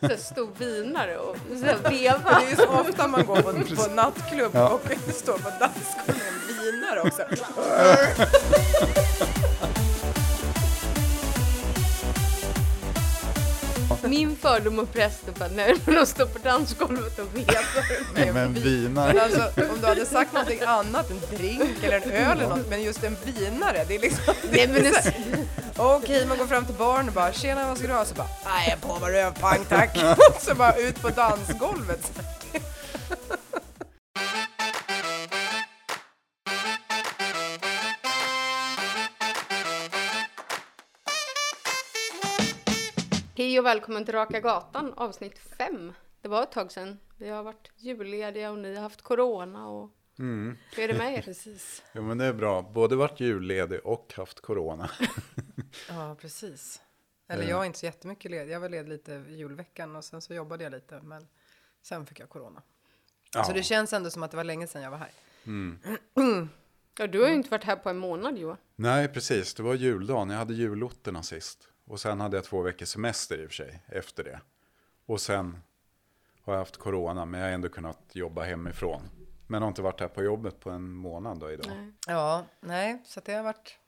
Så stor vinare och så veva. Det är så ofta man går på, på nattklubb Ja. och står på dansgolvet med en vinare också. Min fördom om präster var när de står på dansgolvet och vevar. Men vi- vinar. Men alltså, om du hade sagt någonting annat, en drink eller en öl eller något, men just en vinare, det är liksom... Nej, men det, Okej, man går fram till barn och bara “tjena, vad ska du ha?” Så bara “nej, på med rövpang tack”. så bara ut på dansgolvet. Hej och välkommen till Raka Gatan avsnitt 5. Det var ett tag sedan. Vi har varit jullediga och ni har haft corona och Mm. hur är det med er? Precis. Jo, men det är bra. Både varit julledig och haft corona. Ja, precis. Eller jag är inte så jättemycket ledig. Jag var ledig lite julveckan och sen så jobbade jag lite, men sen fick jag corona. Ja. Så det känns ändå som att det var länge sedan jag var här. Mm. Ja, du har ju inte varit här på en månad Johan. Nej, precis. Det var juldagen. Jag hade jullotterna sist. Och sen hade jag två veckors semester i och för sig efter det. Och sen har jag haft corona, men jag har ändå kunnat jobba hemifrån. Men har inte varit här på jobbet på en månad då idag. Nej. Ja, nej, så det har varit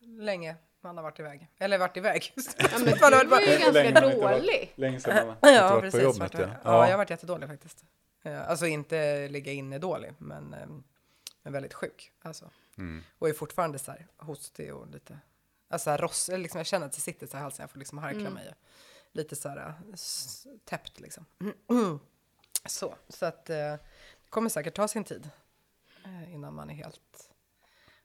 länge man har varit iväg. Eller varit iväg. Ja, men har var ju ganska Länge inte varit- dålig. Länge sedan man har Ja, varit precis. på jobbet. Vart, Ja. ja, jag har varit jättedålig faktiskt. Ja, Alltså inte ligga inne dålig, men, eh, men väldigt sjuk. Alltså. Mm. Och är fortfarande så här hostig och lite, alltså ross, liksom jag känner att det sitter så här i halsen, jag får liksom harkla Mm. mig. Lite så här eh, täppt liksom. Så, så att eh, det kommer säkert ta sin tid eh, innan man är helt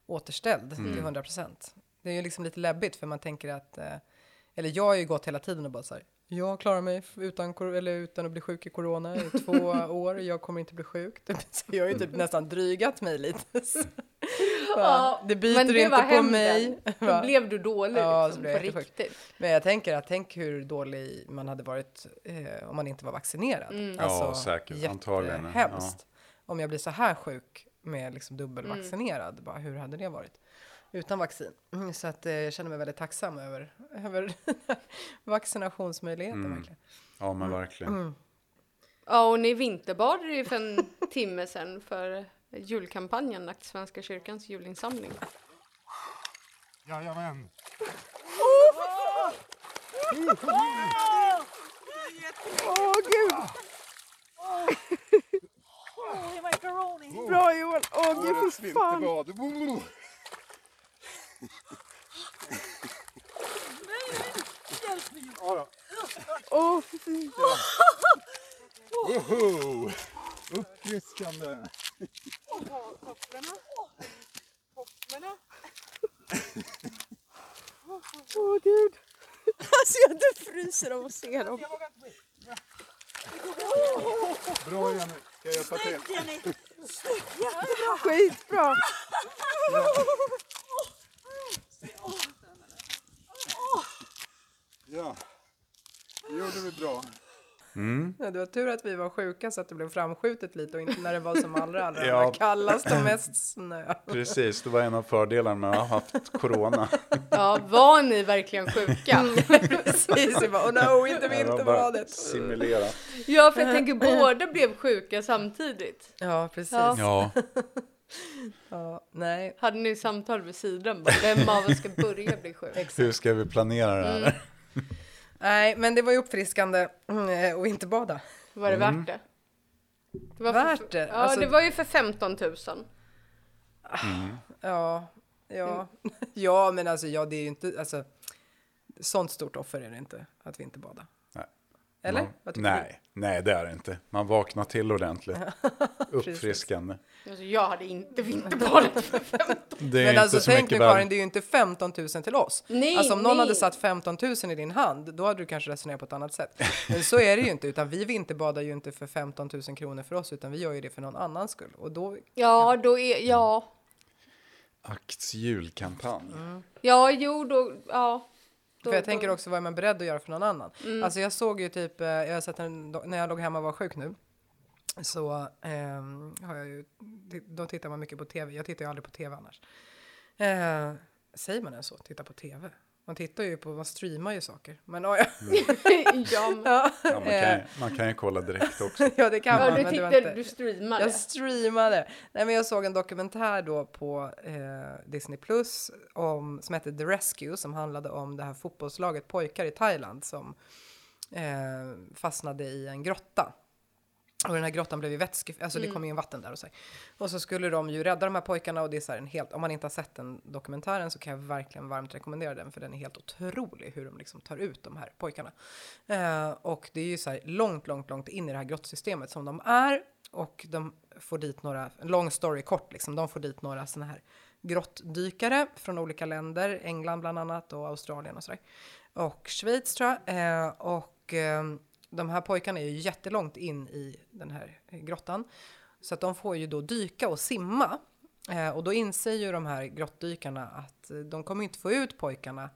återställd till 100 procent. Det är ju liksom lite läbbigt för man tänker att, eh, eller jag har ju gått hela tiden och bara så här, jag klarar mig utan, eller utan att bli sjuk i corona i två år, jag kommer inte bli sjuk. Så jag har ju typ nästan drygat mig lite. Ja, det biter men det inte var på hämnden. mig. Då blev du dålig Ja, liksom, på riktigt. Men jag tänker att tänk hur dålig man hade varit eh, om man inte var vaccinerad. Mm. Ja, säkert. Antagligen, ja. Om jag blir så här sjuk med liksom dubbelvaccinerad, bara, hur hade det varit? Utan vaccin. Mm, Så att, eh, jag känner mig väldigt tacksam över, över vaccinationsmöjligheten. Mm. Verkligen. Ja, men verkligen. Ja, och ni vinterbadade ju för en timme sedan för julkampanjen, Svenska kyrkans julinsamling. Jajamän. Åh gud! Bra Johan! Åh gud, fy fan! vinterbad. Ja, då. Åh, fy fy. Woho! Uppfriskande. Åh gud! Alltså jag inte fryser av att se dem. Bra Jenny, ska jag hjälpa till? Jättebra! Skitbra! Ja, det gjorde vi bra. Mm. Ja, det var tur att vi var sjuka så att det blev framskjutet lite och inte när det var som allra, allra, Ja. kallast och mest snö. Precis, det var en av fördelarna med att ha haft corona. Ja, var ni verkligen sjuka? Precis, vi bara, oh no, inte vinterbadet. Simulerat. Ja, för jag tänker båda blev sjuka samtidigt. Ja, precis. Ja. Ja. Ja, nej. Hade ni samtal vid sidan? Bara, vem av oss ska börja bli sjuk? hur ska vi planera det här? Nej, men det var ju uppfriskande mm, och inte bada. Var det Mm. värt det? det var Värt för, det? Ja, Alltså- det var ju för 15 000. Ja, ja, ja, men alltså, ja, det är ju inte, alltså, sånt stort offer är det inte att vi inte badar. Nej. Eller? Man, Vad tycker nej, nej, det är det inte. Man vaknar till ordentligt. Uppfriskande. Alltså, jag hade inte vinterbadat för 15 Det är Men inte alltså så tänk nu Karin, det är ju inte 15 000 till oss. Nej, alltså om någon nej. hade satt 15 000 i din hand, då hade du kanske resonerat på ett annat sätt. Men så är det ju inte, utan vi vinterbadar ju inte för 15 000 kronor för oss, utan vi gör ju det för någon annans skull. Och då, Ja, då är, ja. Akts julkampanj. Ja, jo, då, ja. Då, för jag då- tänker också, vad är man beredd att göra för någon annan? Mm. Alltså jag såg ju typ, eh, jag har sett en, när jag låg hemma och var sjuk nu, så ehm, har jag ju, då tittar man mycket på tv. Jag tittar ju aldrig på tv annars. Eh, säger man ens så? Titta på tv? Man tittar ju på, man streamar ju saker. Men ja, ja. ja, men, ja. Man, kan, ju- man kan ju kolla direkt också. ja det kan ja, man. du men tittade, inte... du streamade. Jag streamade. Nej, men jag såg en dokumentär då på eh, Disney Plus om, som hette The Rescue som handlade om det här fotbollslaget pojkar i Thailand som eh, fastnade i en grotta. Och den här grottan blev ju vätske, alltså det kom ju in vatten där och så. här. Och så skulle de ju rädda de här pojkarna och det är så här en helt, om man inte har sett den dokumentären så kan jag verkligen varmt rekommendera den för den är helt otrolig hur de liksom tar ut de här pojkarna. Eh, och det är ju så här långt, långt, långt in i det här grottsystemet som de är och de får dit några, en lång story kort liksom, de får dit några sådana här grottdykare från olika länder, England bland annat och Australien och sådär. Och Schweiz tror jag. Eh, och eh, de här pojkarna är ju jättelångt in i den här grottan. Så att de får ju då dyka och simma. Eh, och då inser ju de här grottdykarna att eh, de kommer inte få ut pojkarna.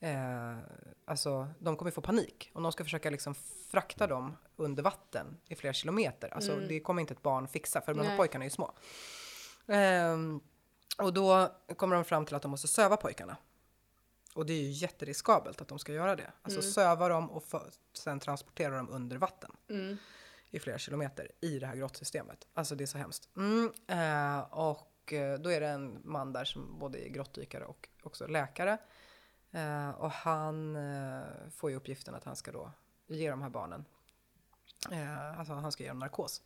Eh, alltså, de kommer få panik. Och de ska försöka liksom frakta dem under vatten i flera kilometer. Alltså, det kommer inte ett barn fixa, för de här Nej. pojkarna är ju små. Ehm, och då kommer de fram till att de måste söva pojkarna. Och det är ju jätteriskabelt att de ska göra det. Alltså söva dem och för, sen transportera dem under vatten Mm. i flera kilometer i det här grottsystemet. Alltså det är så hemskt. Mm, eh, och eh, då är det en man där som både är grottdykare och också läkare. Eh, och han eh, får ju uppgiften att han ska då ge de här barnen, eh, alltså han ska ge dem narkos.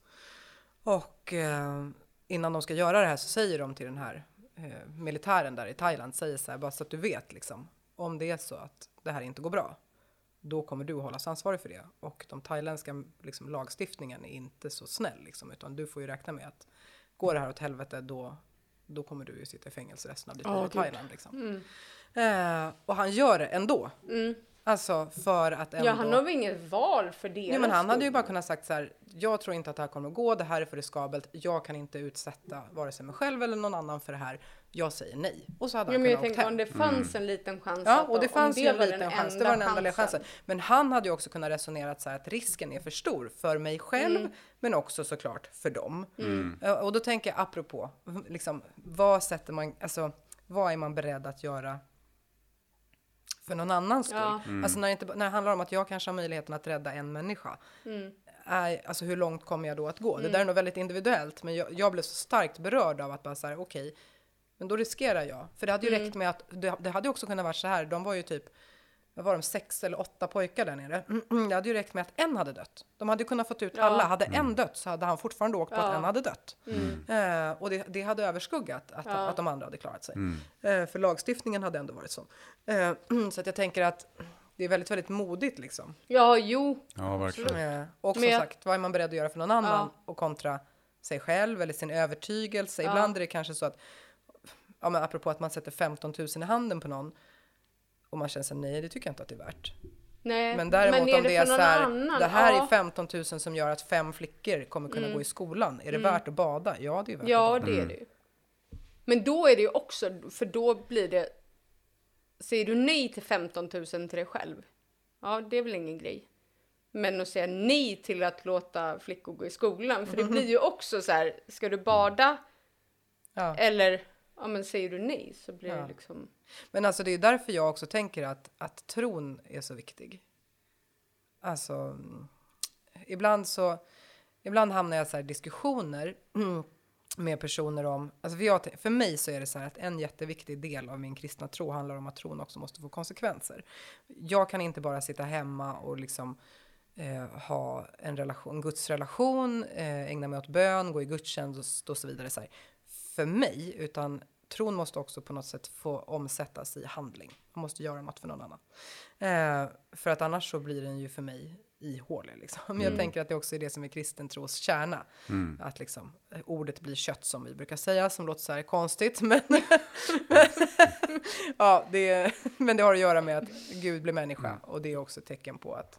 Och eh, innan de ska göra det här så säger de till den här militären där i Thailand, säger så här, bara så att du vet liksom, om det är så att det här inte går bra, då kommer du hållas ansvarig för det. Och de thailändska liksom, lagstiftningen är inte så snäll, liksom, utan du får ju räkna med att går det här åt helvete, då, då kommer du ju sitta i fängelse resten av ditt liv i gud. Thailand. Liksom. Mm. Eh, och han gör det ändå. Mm. Alltså för att ändå... Ja, han har väl inget val för det. Nej, men han hade ju bara kunnat sagt så här, jag tror inte att det här kommer att gå, det här är för riskabelt, jag kan inte utsätta vare sig mig själv eller någon annan för det här, jag säger nej. Och så hade Ja, han men jag kunnat åkt hem. om det fanns en liten chans. Ja, att- och det fanns ju en liten chans. Det var den enda chansen. Men han hade ju också kunnat resonera så här att risken är för stor för mig själv, Mm. men också såklart för dem. Eh, Och då tänker jag apropå, liksom, vad sätter man, alltså, vad är man beredd att göra för någon annans skull? Ja. Alltså när det, inte, när det handlar om att jag kanske har möjligheten att rädda en människa. Mm. Är, alltså hur långt kommer jag då att gå? Det där är nog väldigt individuellt, men jag, jag blev så starkt berörd av att bara så här, okej, men då riskerar jag. För det hade ju Mm. räckt med att, det, det hade också kunnat vara så här, de var ju typ, vad var de, sex eller åtta pojkar där nere. Det hade ju räckt med att en hade dött. De hade kunnat fått ut Ja. alla. Hade en dött så hade han fortfarande åkt på Ja. att en hade dött. Mm. Eh, och det, det hade överskuggat att, Ja. att de andra hade klarat sig. Eh, för lagstiftningen hade ändå varit sån. Eh, så att jag tänker att det är väldigt, väldigt modigt liksom. Ja, jo. Ja, verkligen. Eh, och som Men sagt, vad är man beredd att göra för någon annan och kontra sig själv eller sin övertygelse. Ja. Ibland är det kanske så att, ja men apropå att man sätter 15 000 i handen på någon och man känner sig nej, det tycker jag inte att det är värt. Nej. Men däremot om det är så här, annan? det här ja. är 15 000 som gör att fem flickor kommer kunna gå i skolan. Är det värt att bada? Ja, det är värt Ja, att bada. det är det ju. Men då är det ju också, för då blir det... Säger du nej till 15 000 till dig själv? Ja, det är väl ingen grej. Men att säga nej till att låta flickor gå i skolan, för det blir ju också så här, ska du bada Ja. eller, ja men säger du nej så blir Ja. det liksom... Men alltså det är därför jag också tänker att, att tron är så viktig. Alltså, ibland så, ibland hamnar jag så här diskussioner med personer om, alltså för, jag, för mig så är det så här att en jätteviktig del av min kristna tro handlar om att tron också måste få konsekvenser. Jag kan inte bara sitta hemma och liksom eh, ha en relation, en gudsrelation, eh, ägna mig åt bön, gå i gudstjänst och så vidare. Så här, för mig, utan tron måste också på något sätt få omsättas i handling. Man måste göra något för någon annan. Eh, för att annars så blir den ju för mig ihålig. Liksom. Men jag tänker att det också är det som är kristen tros kärna. Att liksom, eh, ordet blir kött som vi brukar säga, som låter så här konstigt. Men, ja, det, men det har att göra med att Gud blir människa och det är också ett tecken på att,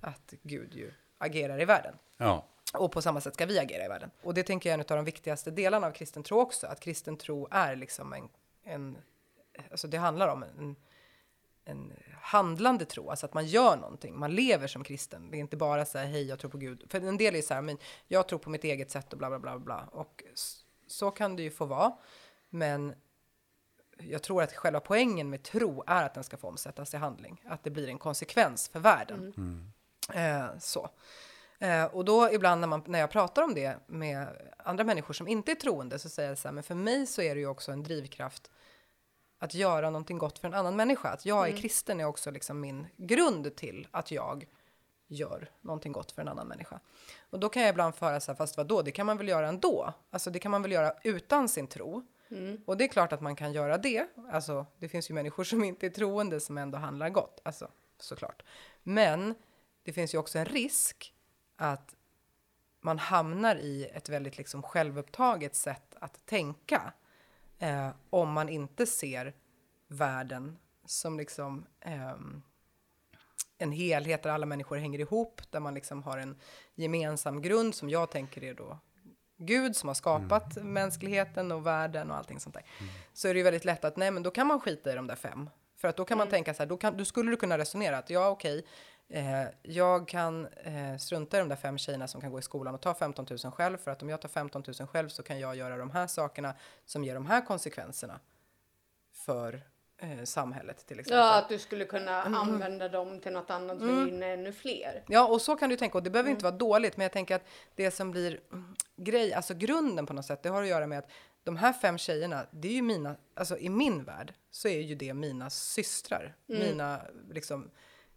att Gud ju agerar i världen. Ja, Och på samma sätt ska vi agera i världen. Och det tänker jag är en av de viktigaste delarna av kristen tro också. Att kristen tro är liksom en, en alltså det handlar om en, en handlande tro, alltså att man gör någonting, man lever som kristen. Det är inte bara så här, hej jag tror på Gud. För en del är så här, men jag tror på mitt eget sätt och bla bla bla bla. Och så kan det ju få vara. Men jag tror att själva poängen med tro är att den ska få omsättas i handling. Att det blir en konsekvens för världen. Eh, så. Eh, och då ibland när, man, när jag pratar om det med andra människor som inte är troende så säger jag så här, men för mig så är det ju också en drivkraft att göra någonting gott för en annan människa. Att jag är kristen är också liksom min grund till att jag gör någonting gott för en annan människa. Och då kan jag ibland föra så här, fast vadå, det kan man väl göra ändå? Alltså det kan man väl göra utan sin tro? Och det är klart att man kan göra det. Alltså det finns ju människor som inte är troende som ändå handlar gott, alltså såklart. Men det finns ju också en risk att man hamnar i ett väldigt liksom självupptaget sätt att tänka eh, om man inte ser världen som liksom ehm, en helhet där alla människor hänger ihop, där man liksom har en gemensam grund som jag tänker är då Gud som har skapat mänskligheten och världen och allting sånt där. Så är det ju väldigt lätt att nej, men då kan man skita i de där fem. För att då kan man tänka så här, då, kan, då skulle du kunna resonera att ja, okej, eh, jag kan eh, strunta i de där fem tjejerna som kan gå i skolan och ta 15 000 själv, för att om jag tar 15 000 själv så kan jag göra de här sakerna som ger de här konsekvenserna för eh, samhället till exempel. Ja, att du skulle kunna använda dem till något annat att vinna ännu fler. Ja, och så kan du tänka. Och det behöver inte vara dåligt, men jag tänker att det som blir mm, grej, alltså grunden på något sätt, det har att göra med att de här fem tjejerna, det är ju mina, alltså i min värld så är ju det mina systrar. Mina, liksom,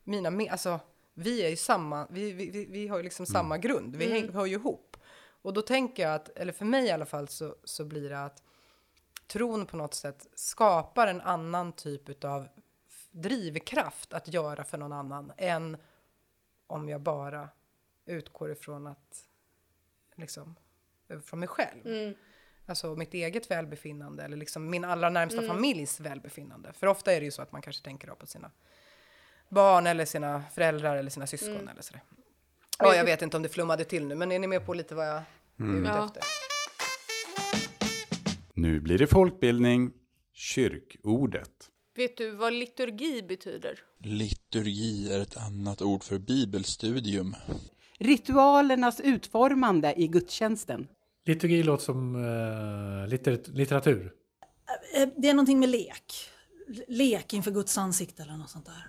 mina, alltså vi är ju samma, vi, vi, vi, vi har ju liksom samma grund, vi häng, hör ju ihop. Och då tänker jag att, eller för mig i alla fall, så, så blir det att tron på något sätt skapar en annan typ av drivkraft att göra för någon annan än om jag bara utgår ifrån att liksom från mig själv. Alltså mitt eget välbefinnande eller liksom min allra närmsta familjs välbefinnande. För ofta är det ju så att man kanske tänker då på sina barn eller sina föräldrar eller sina syskon eller sådär. Ja, jag vet inte om det flummade till nu, men är ni med på lite vad jag är ute Ja. efter? Nu blir det folkbildning, kyrkordet. Vet du vad liturgi betyder? Liturgi är ett annat ord för bibelstudium. Ritualernas utformande i gudstjänsten. Liturgi låter som eh, litter, litteratur. Eh, Det är någonting med lek. Lek inför Guds ansikte eller något sånt där.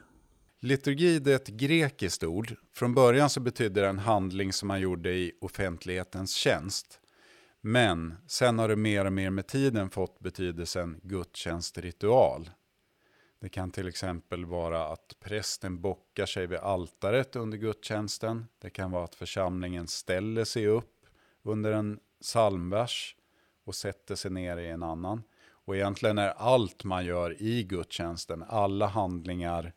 Liturgi det är ett grekiskt ord. Från början så betydde det en handling som man gjorde i offentlighetens tjänst. Men sen har det mer och mer med tiden fått betydelsen gudstjänstritual. Det kan till exempel vara att prästen bockar sig vid altaret under gudstjänsten. Det kan vara att församlingen ställer sig upp under en psalmvers och sätter sig ner i en annan. Och egentligen är allt man gör i gudstjänsten, alla handlingar,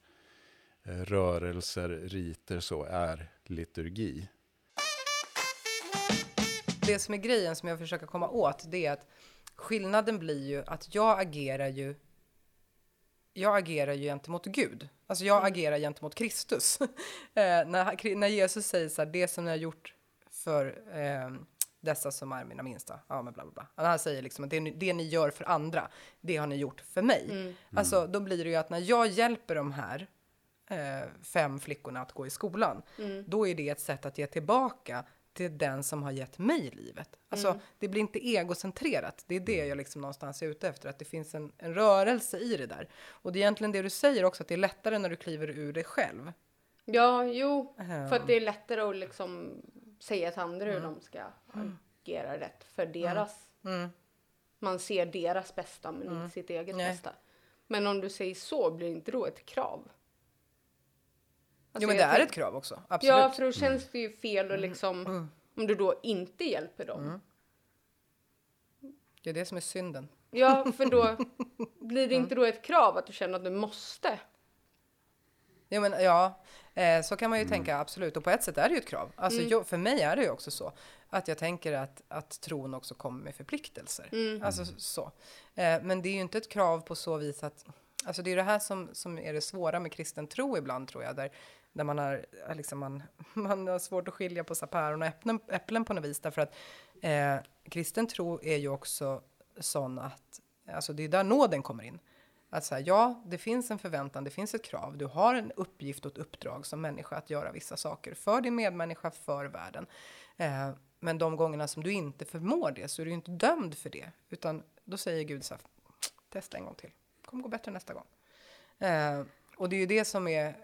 rörelser, riter så, är liturgi. det som är grejen som jag försöker komma åt, det är att skillnaden blir ju att jag agerar ju jag agerar ju gentemot Gud. Alltså jag agerar gentemot Kristus. eh, när, när Jesus säger så här, det som ni har gjort för eh, dessa som är mina minsta, ja men bla bla bla. Han säger liksom att det, ni- det ni gör för andra, det har ni gjort för mig. Alltså då blir det ju att när jag hjälper de här eh, fem flickorna att gå i skolan, då är det ett sätt att ge tillbaka till den som har gett mig livet. Alltså, det blir inte egocentrerat. Det är det jag liksom någonstans är ute efter, att det finns en, en rörelse i det där. Och det är egentligen det du säger också, att det är lättare när du kliver ur dig själv. Ja, jo, för att det är lättare att liksom säga till andra hur de ska agera rätt för deras. Man ser deras bästa men inte sitt eget Nej. bästa. Men om du säger så, blir inte då ett krav? Alltså, jo, men det jag är tänk- ett krav också. Absolut. Mm. Ja, för då känns det ju fel och liksom om du då inte hjälper dem. Det är det som är synden. Ja, för då blir det inte då ett krav att du känner att du måste. Ja, men ja, eh, så kan man ju tänka absolut. Och på ett sätt är det ju ett krav. Alltså, jag, för mig är det ju också så att jag tänker att, att tron också kommer med förpliktelser. Alltså så. Eh, men det är ju inte ett krav på så vis att, alltså det är det här som, som är det svåra med kristen tro ibland tror jag, där, där man har, liksom man, man har svårt att skilja på så päron och äpplen, äpplen på något vis, därför att eh, kristen tro är ju också sån att, alltså det är där nåden kommer in. Att säga, ja, det finns en förväntan, det finns ett krav. Du har en uppgift och ett uppdrag som människa att göra vissa saker för din medmänniska, för världen. Eh, men de gångerna som du inte förmår det så är du ju inte dömd för det. Utan då säger Gud så här, testa en gång till. kommer gå bättre nästa gång. Eh, och det är ju det som är,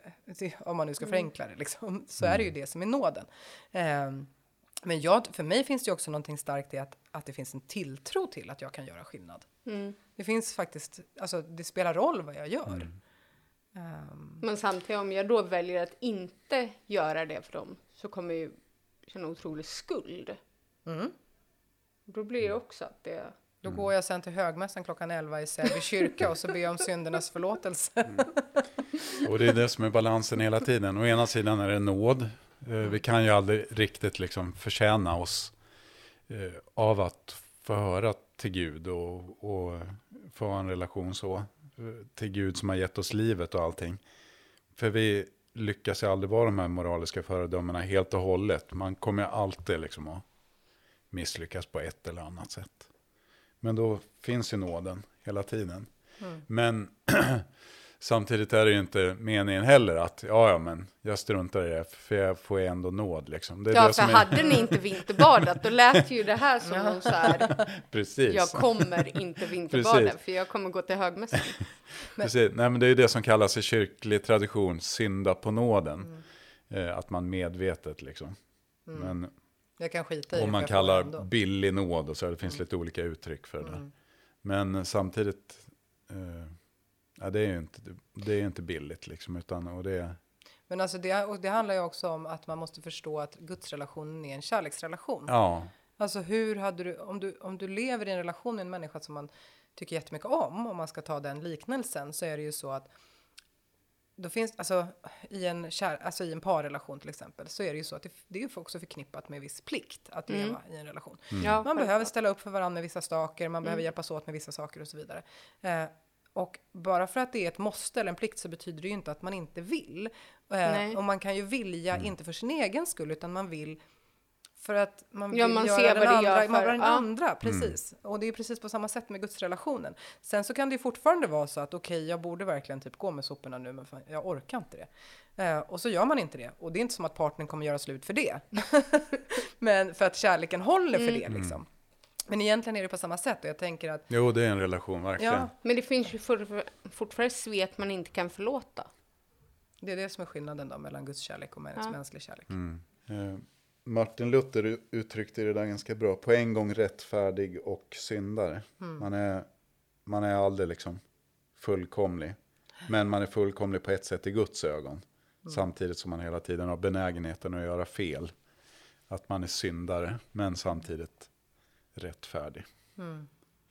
om man nu ska förenkla det, liksom, så är det ju det som är nåden. Eh, men jag, för mig finns det ju också någonting starkt i att, att det finns en tilltro till att jag kan göra skillnad. Det finns faktiskt, alltså det spelar roll vad jag gör. Ehm, Men samtidigt om jag då väljer att inte göra det för dem så kommer jag ju känna otrolig skuld. Mm. Då blir det också att det... Då går jag sen till högmässan klockan 11 i Säby kyrka och så ber jag om syndernas förlåtelse. Och det är det som är balansen hela tiden. Å ena sidan är det nåd. Eh, Vi kan ju aldrig riktigt liksom förtjäna oss eh, av att få höra till Gud och, och få ha en relation så. eh, Till Gud som har gett oss livet och allting. För vi lyckas ju aldrig vara de här moraliska föredömena helt och hållet. Man kommer ju alltid liksom att misslyckas på ett eller annat sätt. Men då finns ju nåden hela tiden. Men samtidigt är det ju inte meningen heller att ja, ja, men jag struntar i det för jag får ju ändå nåd liksom. Det är Ja, det för som är, hade ni inte vinterbadat då lät ju det här som någon så här, precis. jag kommer inte vinterbada Precis. för jag kommer gå till högmässan. Precis. Nej, men det är ju det som kallas i kyrklig tradition synda på nåden. Mm. Eh, att man medvetet liksom. Men Jag kan skita i det. om man kallar. Mm. billig nåd och så, det finns lite olika uttryck för det där. Men samtidigt, eh, ja, det är ju inte, det är inte billigt liksom, utan och det, Men alltså det, och det handlar ju också om att man måste förstå att gudsrelationen är en kärleksrelation. ja, Alltså hur hade du om, du, om du lever i en relation med en människa som man tycker jättemycket om, om man ska ta den liknelsen, så är det ju så att då finns, alltså i en, kär, alltså i en parrelation till exempel, så är det ju så att det, det är ju också förknippat med viss plikt att leva i en relation. Ja, Man självklart. behöver ställa upp för varandra med vissa saker, man behöver hjälpas åt med vissa saker och så vidare. Eh, och bara för att det är ett måste eller en plikt så betyder det ju inte att man inte vill. Eh, och man kan ju vilja, inte för sin egen skull, utan man vill för att man vill Ja, man göra ser den vad det andra, gör man för- den ja. andra, precis. Och det är precis på samma sätt med gudsrelationen. Sen så kan det ju fortfarande vara så att okej, jag borde verkligen typ gå med soporna nu, men fan, jag orkar inte det. Eh, och så gör man inte det. Och det är inte som att partnern kommer göra slut för det. men för att kärleken håller för det liksom. Men egentligen är det på samma sätt och jag tänker att jo det är en relation verkligen. ja, Men det finns ju for, fortfarande svek man inte kan förlåta. det är det som är skillnaden då mellan Guds kärlek och Ja. mänsklig kärlek. Eh, Martin Luther uttryckte det där ganska bra. På en gång rättfärdig och syndare. Man, är, man är aldrig liksom fullkomlig. Men man är fullkomlig på ett sätt i Guds ögon. Samtidigt som man hela tiden har benägenheten att göra fel. Att man är syndare, men samtidigt rättfärdig.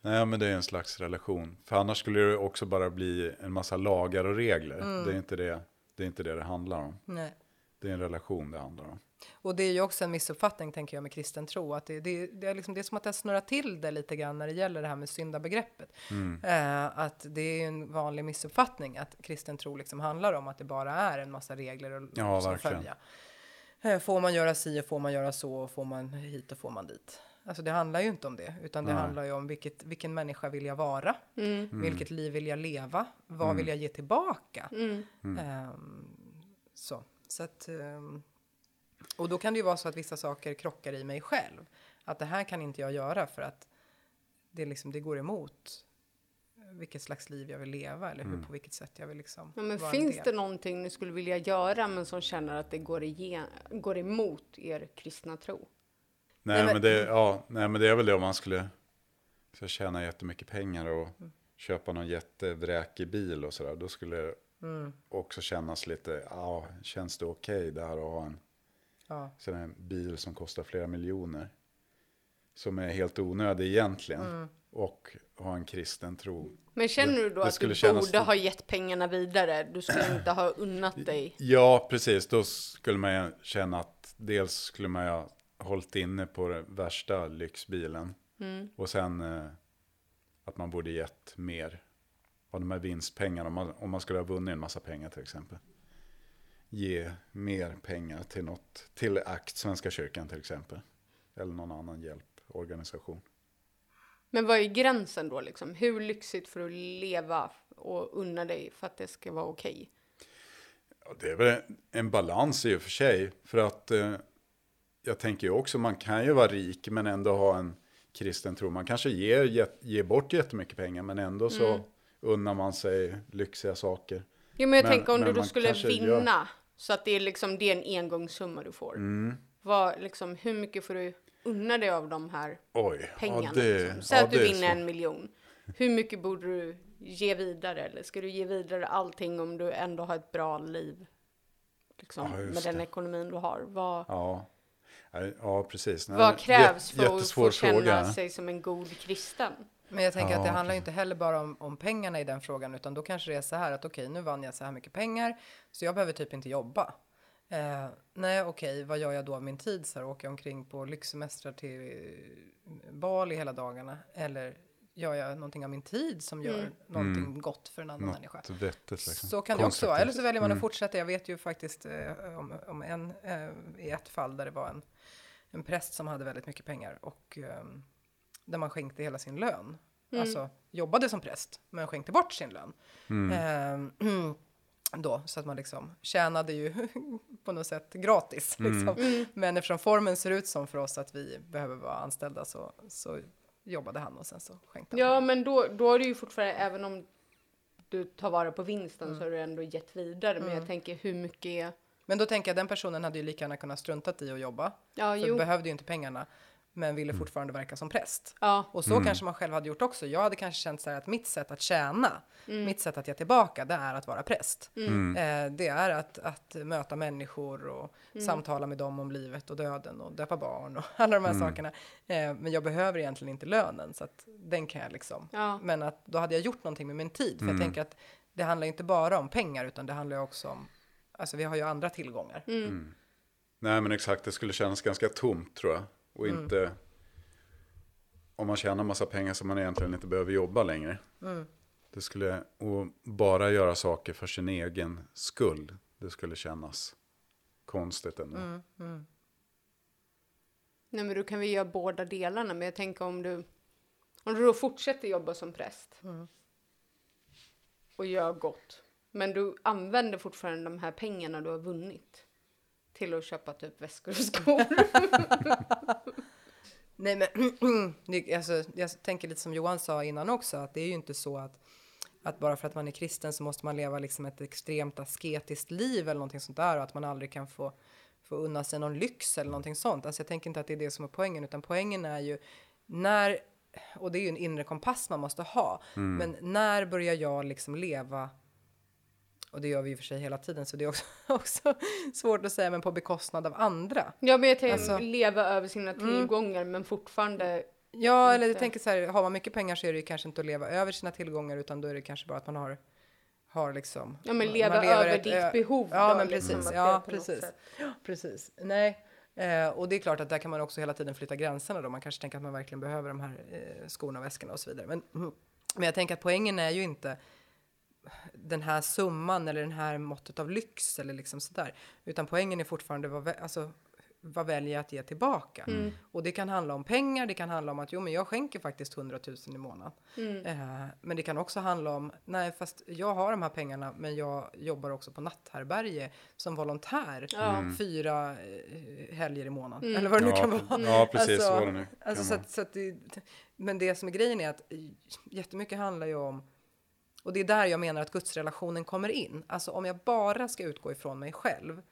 Nej, men det är en slags relation. För annars skulle det också bara bli en massa lagar och regler. Det, är inte det, det är inte det det handlar om. Nej. Det är en relation det handlar om. Och det är ju också en missuppfattning, tänker jag, med kristen tro. Att det, det, det, är liksom, det är som att det snurrar till det lite grann när det gäller det här med syndabegreppet. Eh, att det är en vanlig missuppfattning att kristen tro liksom handlar om att det bara är en massa regler och, Ja, som verkligen. följa. Eh, får man göra si och får man göra så och får man hit och får man dit. Alltså det handlar ju inte om det, utan det Nej. handlar ju om vilket, vilken människa vill jag vara? Mm. Vilket liv vill jag leva? Vad vill jag ge tillbaka? Mm. Ehm, så, så att, ehm, och då kan det ju vara så att vissa saker krockar i mig själv. Att det här kan inte jag göra för att det, liksom, det går emot vilket slags liv jag vill leva eller hur, på vilket sätt jag vill liksom Ja, men vara en finns del. det någonting ni skulle vilja göra men som känner att det går, igen, går emot er kristna tro? Nej, Nej, men... men- det, ja, nej men det är väl det om man skulle tjäna jättemycket pengar och Mm. köpa någon jättevräkig bil och sådär. Då skulle Mm. också kännas lite, ja, känns det okej det här att ha en Ja. här bil som kostar flera miljoner? Som är helt onödig egentligen. Mm. Och ha en kristen tro. Men känner Det- du då det att skulle du borde ha gett pengarna vidare? Du skulle inte ha unnat dig? Ja, precis. Då skulle man ju känna att dels skulle man ju ha hållit inne på den värsta lyxbilen. Mm. Och sen eh, att man borde gett mer av de här vinstpengarna. Om man, om man skulle ha vunnit en massa pengar till exempel. Ge mer pengar till något, till ACT, Svenska kyrkan till exempel. Eller någon annan hjälporganisation. Men vad är gränsen då liksom? Hur lyxigt får du leva och unna dig för att det ska vara okej? Ja, det är väl en balans i och för sig. För att eh, jag tänker ju också, man kan ju vara rik men ändå ha en kristen tro. Man kanske ger, ge- ger bort jättemycket pengar men ändå så unnar man sig lyxiga saker. Jo, men jag Men- tänker om du då skulle vinna gör- så att det är liksom det är en engångssumma du får. Mm. Vad, liksom, hur mycket får du unna dig av de här Oj, pengarna? ja, det, liksom? Säg ja, att du vinner en miljon. Hur mycket borde du ge vidare? Eller ska du ge vidare allting om du ändå har ett bra liv? Liksom, Ja, med den det. ekonomin du har. Vad, Ja, ja precis. Nej, vad krävs för att få känna fråga. sig som en god kristen? Men jag tänker att det Ja, handlar ju inte heller bara om, om pengarna i den frågan, utan då kanske det är så här att okej, nu vann jag så här mycket pengar, så jag behöver typ inte jobba. Eh, nej, okej, vad gör jag då av min tid? Så här, åker jag omkring på lyxsemestrar till eh, Bali hela dagarna? Eller gör jag någonting av min tid som gör någonting gott för en annan människa? Något vettigt liksom. Så kan det också vara. Eller så väljer man Mm. att fortsätta. Jag vet ju faktiskt eh, om, om en, eh, i ett fall där det var en, en präst som hade väldigt mycket pengar och eh, där man skänkte hela sin lön. Alltså jobbade som präst men skänkte bort sin lön. Eh, då, så att man liksom tjänade ju på något sätt gratis. Liksom. Men eftersom formen ser ut som för oss att vi behöver vara anställda så, så jobbade han och sen så skänkte han. Ja, men då, då har du ju fortfarande, även om du tar vara på vinsten Mm. så har du ändå gett vidare. Men jag tänker hur mycket är... Men då tänker jag den personen hade ju lika gärna kunnat struntat i att jobba. Ja, För jo. behövde ju inte pengarna, men ville fortfarande verka som präst. Ja, Och så kanske man själv hade gjort också. Jag hade kanske känt så här att mitt sätt att tjäna, mitt sätt att ge tillbaka, det är att vara präst. Eh, det är att, att möta människor och samtala med dem om livet och döden och döpa barn och alla de här sakerna. Eh, men jag behöver egentligen inte lönen, så att den kan jag liksom. Ja. Men att då hade jag gjort någonting med min tid. För jag tänker att det handlar inte bara om pengar, utan det handlar också om, alltså vi har ju andra tillgångar. Nej men exakt, det skulle kännas ganska tomt tror jag. Och Mm. inte om man tjänar massa pengar som man egentligen inte behöver jobba längre. Mm. Det skulle, och bara göra saker för sin egen skull, det skulle kännas konstigt ändå. Mm. Nej, men då kan vi göra båda delarna. Men jag tänker om du, om du då fortsätter jobba som präst Mm. och gör gott, men du använder fortfarande de här pengarna du har vunnit till att köpa typ väskor och skor. Nej men, alltså, jag tänker lite som Johan sa innan också, att det är ju inte så att, att bara för att man är kristen så måste man leva liksom ett extremt asketiskt liv eller någonting sånt där och att man aldrig kan få, få unna sig någon lyx eller någonting sånt. Alltså jag tänker inte att det är det som är poängen, utan poängen är ju när, och det är ju en inre kompass man måste ha, men när börjar jag liksom leva och det gör vi och för sig hela tiden, så det är också, också svårt att säga, men på bekostnad av andra. ja, men jag tänker Alltså- leva över sina tillgångar, men fortfarande. Ja, eller jag Inte. tänker så här, har man mycket pengar så är det ju kanske inte att leva över sina tillgångar, utan då är det kanske bara att man har, har liksom... Ja, men leva över ett ditt behov. Ja, då, men liksom, precis. Ja, precis. precis. Nej. Eh, och det är klart att där kan man också hela tiden flytta gränserna då. Man kanske tänker att man verkligen behöver de här eh, skorna och väskorna och så vidare. Men, mm. men jag tänker att poängen är ju inte den här summan eller den här måttet av lyx eller liksom sådär. Utan poängen är fortfarande vad, vä- alltså, vad väljer jag att ge tillbaka? Och det kan handla om pengar, det kan handla om att jo men jag skänker faktiskt 100 000 i månaden. Eh, men det kan också handla om, nej fast jag har de här pengarna men jag jobbar också på natthärbärge som volontär fyra eh, helger i månaden. Eller vad det nu Ja, kan vara. ja, precis, vad det nu alltså, så att, så att det, Men det som är grejen är att jättemycket handlar ju om och det är där jag menar att gudsrelationen kommer in. Alltså om jag bara ska utgå ifrån mig själv,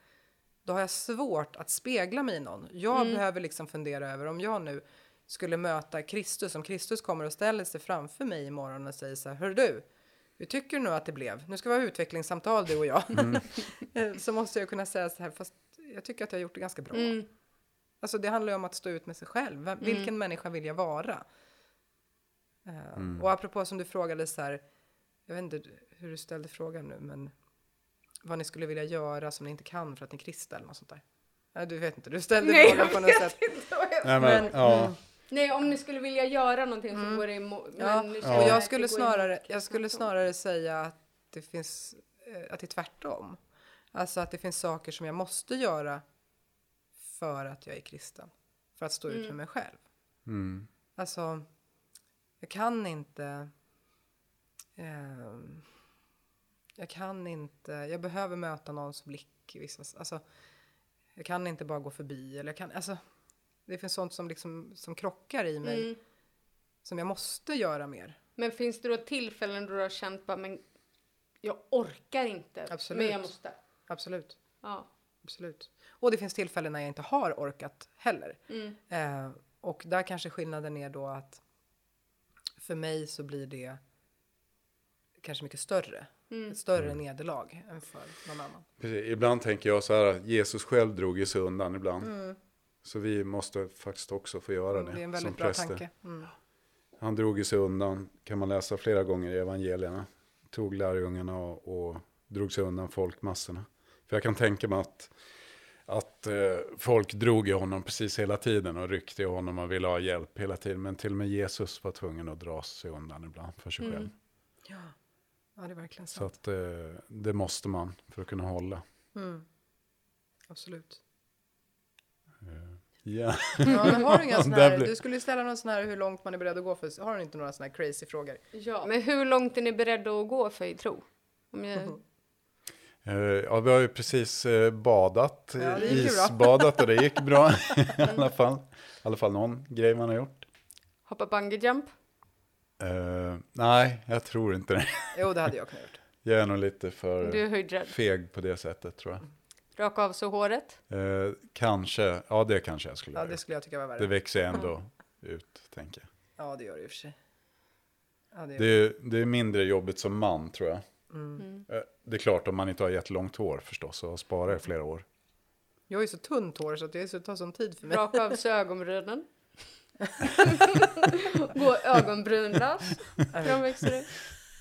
då har jag svårt att spegla mig i någon. Jag behöver liksom fundera över om jag nu skulle möta Kristus, om Kristus kommer och ställer sig framför mig imorgon och säger så här, hör du, hur tycker du nu att det blev? Nu ska vi ha utvecklingssamtal du och jag. så måste jag kunna säga så här, fast jag tycker att jag har gjort det ganska bra. Alltså det handlar ju om att stå ut med sig själv. Vilken människa vill jag vara? Eh, Och apropå som du frågade så här, jag vet inte hur du ställde frågan nu, men vad ni skulle vilja göra som ni inte kan för att ni är kristna eller något sånt där. Nej, du vet inte, du ställde Nej, frågan på något sätt. Nej, men, Men, mm. ja. Nej, om ni skulle vilja göra någonting så går det emot. Ja, och att jag skulle, går snarare, jag skulle snarare säga att det finns, eh, att det är tvärtom. Alltså att det finns saker som jag måste göra för att jag är kristen. För att stå ut med mig själv. Mm. Alltså, jag kan inte... ehm, jag kan inte... Jag behöver möta någons blick. Vissa, alltså, jag kan inte bara gå förbi. Eller jag kan, alltså, det finns sånt som, liksom, som krockar i mig. Mm. Som jag måste göra mer. Men finns det då tillfällen då du har känt bara, men jag orkar inte, Absolut. men jag måste? Absolut. Ja. Absolut. Och det finns tillfällen när jag inte har orkat heller. Mm. Eh, och där kanske skillnaden är då att för mig så blir det kanske mycket större. Mm. Ett större nederlag än för någon annan. Precis. Ibland tänker jag så här att Jesus själv drog ju sig undan ibland. Så vi måste faktiskt också få göra det, Mm, det är en som väldigt bra präster. tanke. Mm. Han drog ju sig undan, kan man läsa flera gånger i evangelierna. Tog lärjungarna och, och drog sig undan folkmassorna. För jag kan tänka mig att, att eh, folk drog i honom precis hela tiden och ryckte i honom och ville ha hjälp hela tiden. Men till och med Jesus var tvungen att dra sig undan ibland för sig Mm. själv. Ja. Ja, det är verkligen Så sant. att eh, det måste man för att kunna hålla. Mm. Absolut. Ja. Ja, men har du, inga Där här, du skulle ställa någon sån här hur långt man är beredd att gå för. Har du inte några såna här crazy frågor? ja. Men hur långt är ni beredda att gå för i tro? Om jag... Eh, ja, vi har ju precis eh, badat, Ja, det gick ju bra. isbadat och det gick bra i alla fall. I alla fall någon grej man har gjort. Hoppa bungee jump? Eh, nej, jag tror inte det. Jo, det hade jag kunnat gjort. Jag är nog lite för feg på det sättet tror jag. Raka av sig håret? Eh, kanske, ja det kanske jag skulle Ja, göra. det skulle jag tycka var värre. Det växer ändå ut, tänker jag. Ja, det gör det i och för sig. Ja, det Det är, det är mindre jobbigt som man tror jag. Mm. Eh, det är klart om man inte har jättelångt hår förstås och sparar i flera år. Jag har ju så tunt hår så det så- tar sån tid för mig. Raka av sig ögonbrynen? Gå ögonbrynlös? De växer ut.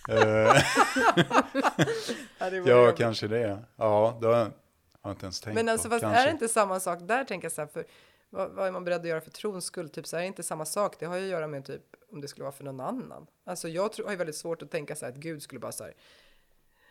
Ja, kanske. det. Ja, det har jag inte ens tänkt Men alltså på. fast Kanske. är det inte samma sak där tänker jag så här för vad, vad är man beredd att göra för trons skull? Typ så här, är det inte samma sak? Det har ju att göra med typ om det skulle vara för någon annan. Alltså jag tror, har ju väldigt svårt att tänka så här att Gud skulle bara så här.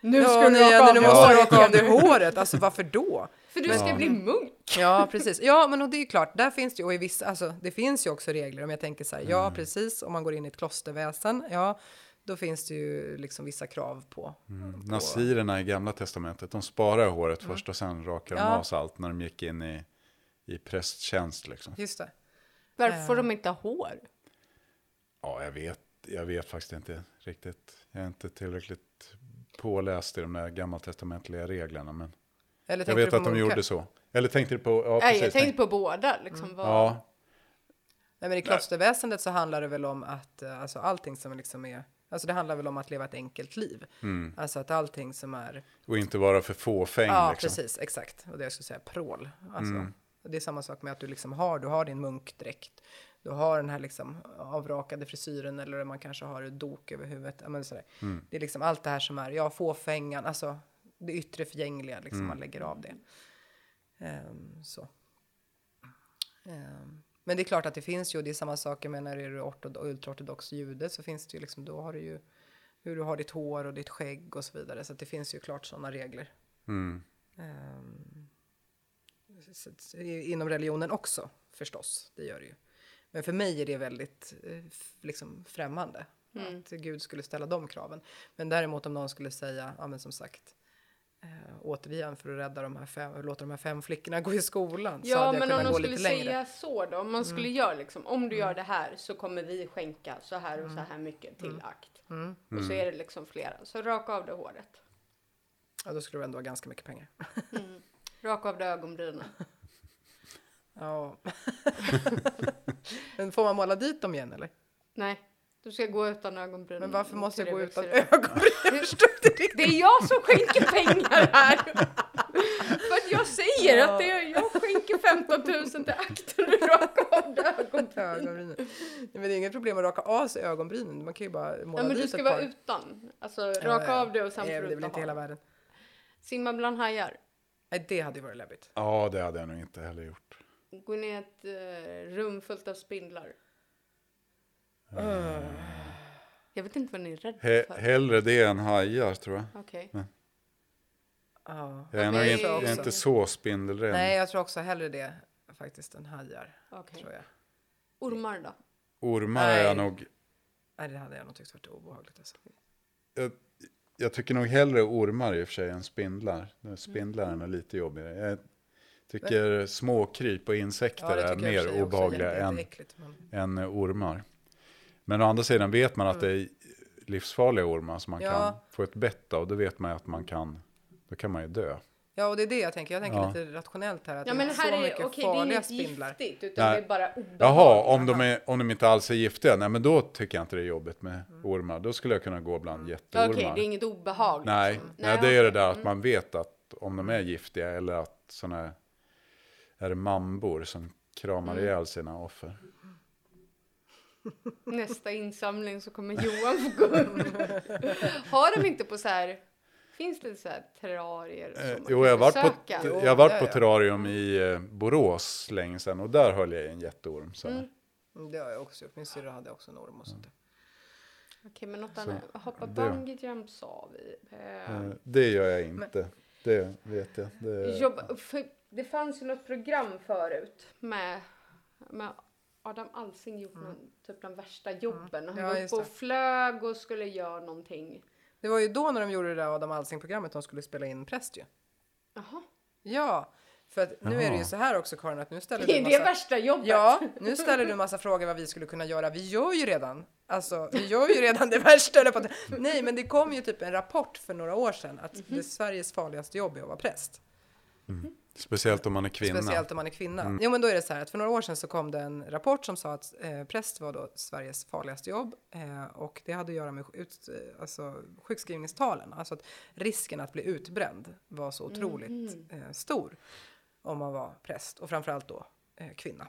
Nu Ja, ska nu, du raka av nu dig måste du håret raka av dig håret. Alltså varför då? För du ska bli munk. Ja, precis. Ja, men och det är ju klart, där finns det ju, och i vissa, alltså det finns ju också regler om jag tänker så här, Mm. ja precis, om man går in i ett klosterväsen, ja, då finns det ju liksom vissa krav på. Mm. Nasirerna i gamla testamentet, de sparar håret först och sen rakar de Mm. Ja. av sig allt när de gick in i, i prästtjänst. Liksom. Just det. Varför får de inte ha hår? Ja, jag vet, jag vet faktiskt inte riktigt. Jag är inte tillräckligt påläst i de där gammaltestamentliga reglerna. Men Eller jag vet att de gjorde så. Eller tänkte du på, ja Nej, precis. jag tänkte på båda. Liksom, Mm. vad... Ja, Nej, men i klosterväsendet så handlar det väl om att eh, alltså allting som liksom är, alltså det handlar väl om att leva ett enkelt liv. Alltså att allting som är, och inte vara för fåfäng. ja liksom. precis, exakt, och det jag skulle säga prål. Alltså, Det är samma sak med att du liksom har, du har din munkdräkt, du har den här liksom avrakade frisyren eller man kanske har ett dok över huvudet. Men sådär. Det är liksom allt det här som är, ja fåfängan, alltså det yttre förgängliga, liksom man lägger av det. Ehm, så. Ehm, men det är klart att det finns ju, och det är samma sak, jag menar är du ortod- ultraortodox jude så finns det ju liksom, då har du ju hur du har ditt hår och ditt skägg och så vidare. Så det finns ju klart sådana regler. Mm. I- inom religionen också förstås, det gör det ju. Men för mig är det väldigt eh, liksom främmande att Gud skulle ställa de kraven. Men däremot om någon skulle säga, ja men som sagt, eh, återigen för att rädda de här fem, låta de här fem flickorna gå i skolan. så Ja, jag men om de gå skulle längre. säga så då, om man skulle göra liksom, om du gör det här så kommer vi skänka så här och så här mycket till akt. Och så är det liksom flera. Så raka av det håret. Ja, då skulle det ändå vara ganska mycket pengar. Raka av det ögonbrynen. Ja. men får man måla dit dem igen eller? Nej, du ska gå utan ögonbryn. Men varför måste jag gå utan ögonbryn? Det är jag som skänker pengar här! För att jag säger att det är, jag skänker 15 000 till akten och raka av ögonbrynen. men det är inget problem att raka av sig ögonbrynen. Man kan ju bara måla Ja, men dit du ska vara par. utan. Alltså Ja, raka ja. av det och sen får du Det är väl inte hela världen. Simma bland hajar. Nej, det hade ju varit läbbigt. Ja, det hade jag nog inte heller gjort. Gå ner i ett eh, rum fullt av spindlar. Jag vet inte vad ni är rädda He för. hellre det än hajar tror jag. Okej. Ja. Jag är, nog inte, jag är inte så spindelrädd. Nej, jag tror också hellre det faktiskt än hajar. okej. Tror jag. Ormar då? Ormar är jag Nej. nog... Nej, det hade jag nog tyckt varit obehagligt. Alltså. Jag, jag tycker nog hellre ormar i och för sig än spindlar. Spindlar är lite jobbigare. Jag tycker småkryp och insekter är och för mer obehagliga än, är men... än ormar. Men å andra sidan vet man att Mm. det livsfarliga ormar som man Ja. kan få ett bett av. Då vet man ju att man kan, då kan man ju dö. Ja, och det är det jag tänker. Jag tänker Ja. lite rationellt här. Att Ja det men är här så är mycket okej, det är farliga spindlar. giftigt utan Nej. det är bara obehagligt. Jaha, om de, är, om de inte alls är giftiga, nej men då tycker jag inte det är jobbigt med ormar. Då skulle jag kunna gå bland Okej, jätteormar. det är inget obehag. Nej, liksom. nej, det är det okej. där att man vet att om de är giftiga eller att sådana här, är det mambor som kramar Mm. ihjäl sina offer. Nästa insamling så kommer Johan få gå upp. Har de inte på så här, finns det så här terrarier? som Eh, man jo, kan jag har varit på, besöka? Jag har varit på terrarium i eh, Borås länge sedan och där höll jag i en jätteorm. Så. Mm. Mm, Det har jag också gjort. Min syrra hade också en orm och sånt där. Okej, men något annat. Hoppa bungee jump sa vi. Eh, Eh, Det gör jag inte. Det vet jag. Det, Jobba, för det fanns ju något program förut med, med Adam Alsing gjort någon, typ de värsta jobben. Han Ja, var uppe och det. flög och skulle göra någonting. Det var ju då när de gjorde det där Adam Alsing-programmet de skulle spela in präst ju. Jaha. Ja, för att nu är det ju Jaha. så här också Karin att nu ställer Det du massa... det värsta jobbet. Ja, nu ställer du massa frågor vad vi skulle kunna göra. Vi gör ju redan, alltså vi gör ju redan det värsta. Nej, men det kom ju typ en rapport för några år sedan att det är Sveriges farligaste jobb är att vara präst. Speciellt om man är kvinna. Speciellt om man är kvinna. Jo, men då är det så här att för några år sedan så kom det en rapport som sa att eh, präst var då Sveriges farligaste jobb eh, och det hade att göra med ut, eh, alltså, sjukskrivningstalen. Alltså att risken att bli utbränd var så otroligt eh, stor om man var präst och framförallt då eh, kvinna.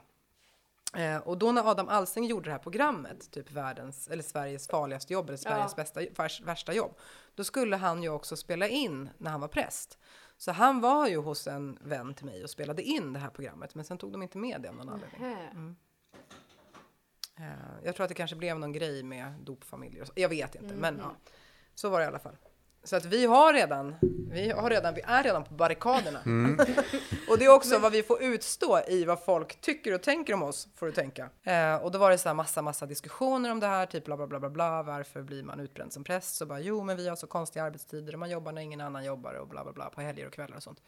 Eh, och då när Adam Alsing gjorde det här programmet, typ världens eller Sveriges farligaste jobb eller Sveriges Ja. bästa, värsta jobb, då skulle han ju också spela in när han var präst. Så han var ju hos en vän till mig och spelade in det här programmet, men sen tog de inte med det av någon anledning. Nähä. Eh, jag tror att det kanske blev någon grej med dopfamiljer och så. Jag vet inte, men Mm. ja. Så var det i alla fall. Så att vi har redan, vi har redan, vi är redan på barrikaderna. och det är också vad vi får utstå i vad folk tycker och tänker om oss, får du tänka. Eh, och då var det så här massa, massa diskussioner om det här, typ bla bla bla bla bla, varför blir man utbränd som präst? Så bara, jo men vi har så konstiga arbetstider och man jobbar när ingen annan jobbar och bla bla bla på helger och kvällar och sånt.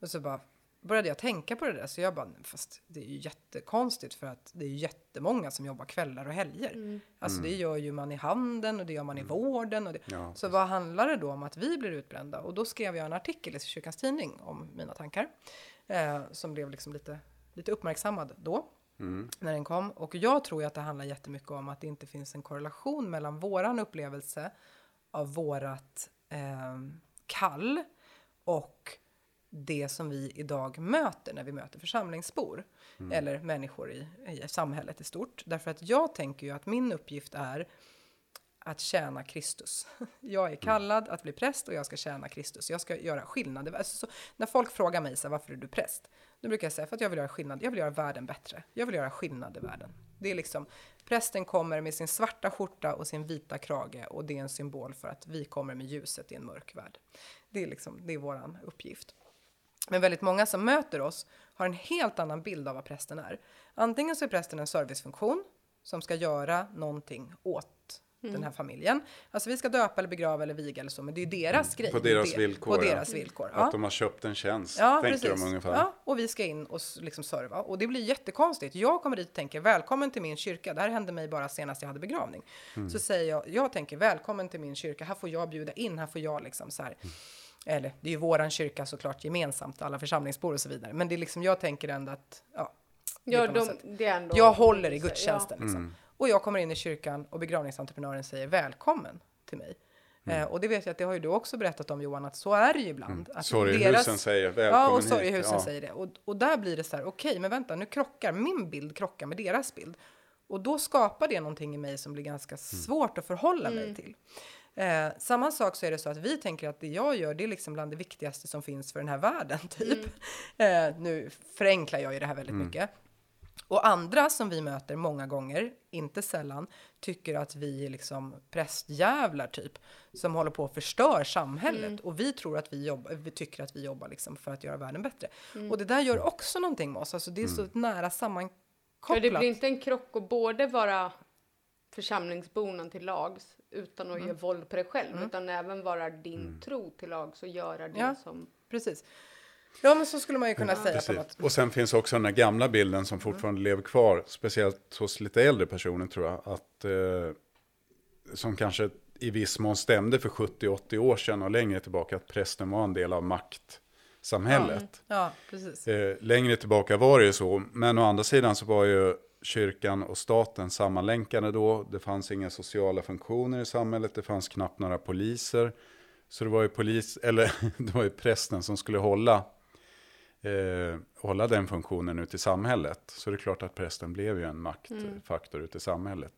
Och så bara började jag tänka på det där, så jag bara, fast det är ju jättekonstigt för att det är ju jättemånga som jobbar kvällar och helger. Alltså det gör ju man i handeln och det gör man i vården. Och det. Ja, så vad handlar det då om att vi blir utbrända? Och då skrev jag en artikel i Kyrkans Tidning om mina tankar. Eh, som blev liksom lite, lite uppmärksammad då. När den kom. Och jag tror ju att det handlar jättemycket om att det inte finns en korrelation mellan våran upplevelse av vårat eh, kall och det som vi idag möter när vi möter församlingsbor eller människor i, i samhället i stort. Därför att jag tänker ju att min uppgift är att tjäna Kristus. Jag är kallad att bli präst och jag ska tjäna Kristus. Jag ska göra skillnad. Alltså, så, när folk frågar mig så här, varför är du präst? Då brukar jag säga för att jag vill göra skillnad. Jag vill göra världen bättre. Jag vill göra skillnad i världen. Det är liksom, prästen kommer med sin svarta skjorta och sin vita krage och det är en symbol för att vi kommer med ljuset i en mörk värld. Det är liksom, det är våran uppgift. Men väldigt många som möter oss har en helt annan bild av vad prästen är. Antingen så är prästen en servicefunktion som ska göra någonting åt den här familjen. Alltså vi ska döpa eller begrava eller viga eller så, men det är ju deras grej. På deras det, villkor, På ja. deras villkor. Att de har köpt en tjänst, Ja, tänker precis. de ungefär. Ja, och vi ska in och liksom serva. Och det blir jättekonstigt. Jag kommer dit och tänker välkommen till min kyrka. Det här hände mig bara senast jag hade begravning. Mm. Så säger jag, jag tänker välkommen till min kyrka. Här får jag bjuda in, här får jag liksom så här. Mm. Eller det är ju våran kyrka såklart gemensamt, alla församlingsbor och så vidare. Men det är liksom, jag tänker ändå att, ja. det är Ja, de, sätt. det är ändå... Jag håller i gudstjänsten. Liksom. Mm. Och jag kommer in i kyrkan och begravningsentreprenören säger välkommen till mig. Mm. Eh, och det vet jag att det har ju du också berättat om Johan, att så är det ju ibland. Att Sorgehusen säger välkommen Ja, och sorgehusen Ja. säger det. Och, och där blir det så här, okej, men vänta, nu krockar min bild krockar med deras bild. Och då skapar det någonting i mig som blir ganska Mm. svårt att förhålla mig till. Eh, samma sak så är det så att vi tänker att det jag gör, det är liksom bland det viktigaste som finns för den här världen, typ. Eh, nu förenklar jag ju det här väldigt mycket. Och andra som vi möter många gånger, inte sällan, tycker att vi är liksom prästjävlar typ, som håller på att förstör samhället. Och vi tror att vi jobbar, vi tycker att vi jobbar liksom för att göra världen bättre. Och det där gör också någonting med oss, alltså det är så nära Ja, sammankopplat. det blir inte en krock att både vara församlingsborna till lags utan Mm. att göra våld på dig själv, utan även vara din tro till lags och göra det Ja. som... Precis. Ja, men så skulle man ju kunna säga på något. Och sen finns också den här gamla bilden som fortfarande lever kvar, speciellt hos lite äldre personer tror jag, att eh, som kanske i viss mån stämde för 70-80 år sedan och längre tillbaka att prästen var en del av maktsamhället. Ja, precis. Eh, längre tillbaka var det ju så, men å andra sidan så var ju kyrkan och staten sammanlänkade då. Det fanns inga sociala funktioner i samhället, det fanns knappt några poliser. Så det var ju, polis, eller, det var ju prästen som skulle hålla, eh, hålla den funktionen ute i samhället. Så det är klart att prästen blev ju en maktfaktor ute i samhället.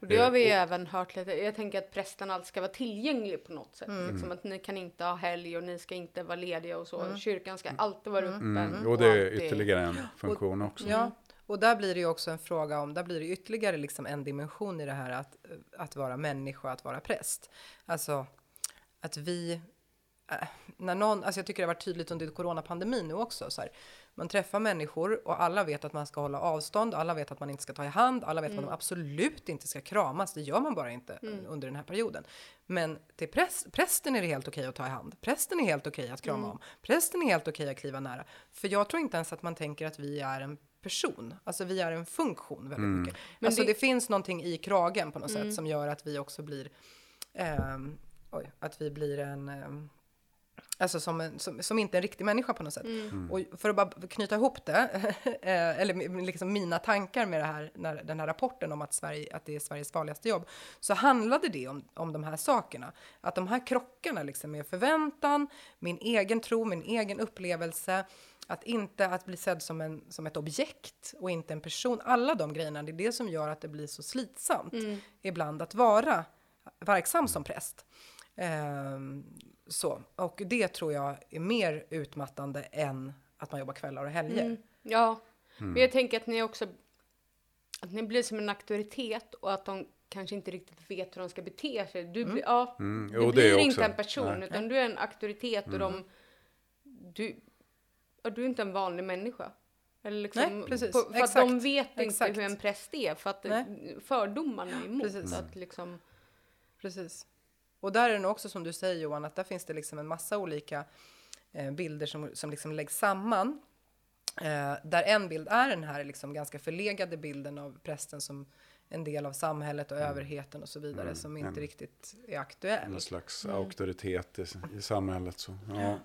Och det har vi ju även hört lite. Jag tänker att prästen alltid ska vara tillgänglig på något sätt. Liksom att ni kan inte ha helg och ni ska inte vara lediga och så. Kyrkan ska alltid vara öppen. Mm. Och det är alltid- ytterligare en funktion också. Ja, och där blir det ju också en fråga om, där blir det ytterligare liksom en dimension i det här att, att vara människa, att vara präst. Alltså att vi, äh, när någon, alltså jag tycker det har varit tydligt under coronapandemin nu också, så här, man träffar människor och alla vet att man ska hålla avstånd, alla vet att man inte ska ta i hand, alla vet att man absolut inte ska kramas, det gör man bara inte under den här perioden. Men till präst, prästen är det helt okej att ta i hand, prästen är helt okej att krama om, prästen är helt okej att kliva nära. För jag tror inte ens att man tänker att vi är en person, alltså vi är en funktion väldigt mycket. alltså det... det- finns någonting i kragen på något sätt som gör att vi också blir, ehm, oj, att vi blir en, ehm, Alltså som, en, som, som inte en riktig människa på något sätt. Och för att bara knyta ihop det, eh, eller liksom mina tankar med det här, när, den här rapporten om att, Sverige, att det är Sveriges farligaste jobb, så handlade det om, om de här sakerna. Att de här krockarna liksom med förväntan, min egen tro, min egen upplevelse, att inte att bli sedd som, en, som ett objekt och inte en person. Alla de grejerna, det är det som gör att det blir så slitsamt ibland att vara verksam som präst. Ehm, så, och det tror jag är mer utmattande än att man jobbar kvällar och helger. Ja, men jag tänker att ni också att ni blir som en auktoritet och att de kanske inte riktigt vet hur de ska bete sig. Du, blir, ja, Mm, du jo, det blir är inte också- en person nej. utan du är en auktoritet och de du, ja, du är inte en vanlig människa. Eller liksom, Nej, precis. På, för Exakt. att de vet Exakt. inte hur en präst är för att Nej. fördomarna är emot. Precis. Att liksom, Precis. Och där är det nog också som du säger Johan, att där finns det liksom en massa olika eh, bilder som, som liksom läggs samman. Eh, där en bild är den här liksom ganska förlegade bilden av prästen som en del av samhället och överheten och så vidare som inte en- riktigt är aktuell. En slags auktoritet i, i samhället. Så, ja.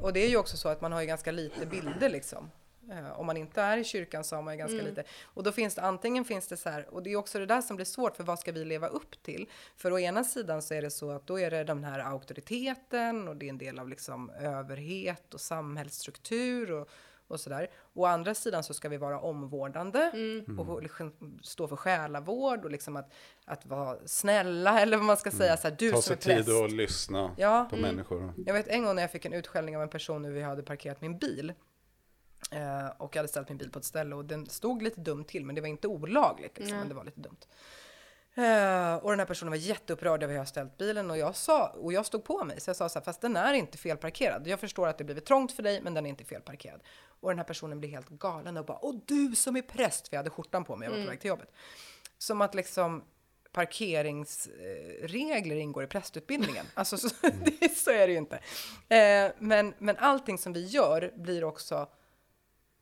Och det är ju också så att man har ju ganska lite bilder liksom. Eh, om man inte är i kyrkan så har man ju ganska lite. Och då finns det antingen finns det så här, och det är också det där som blir svårt för vad ska vi leva upp till? För å ena sidan så är det så att då är det den här auktoriteten och det är en del av liksom överhet och samhällsstruktur och, och sådär. Å andra sidan så ska vi vara omvårdande och liksom stå för själavård och liksom att, att vara snälla eller vad man ska säga så här, du Ta sig tid att lyssna Ja. på människor. Jag vet en gång när jag fick en utskällning av en person när vi hade parkerat min bil. Eh, och jag hade ställt min bil på ett ställe och den stod lite dumt till men det var inte olagligt liksom, men det var lite dumt. Eh, och den här personen var jätteupprörd över hur jag ställt bilen och jag sa, och jag stod på mig så jag sa så här, fast den är inte felparkerad. Jag förstår att det blivit trångt för dig men den är inte felparkerad. Och den här personen blir helt galen och bara, åh du som är präst, för jag hade skjortan på mig, jag var på väg till jobbet. Som att liksom parkeringsregler ingår i prästutbildningen. Alltså så, det, så är det ju inte. Eh, men, men allting som vi gör blir också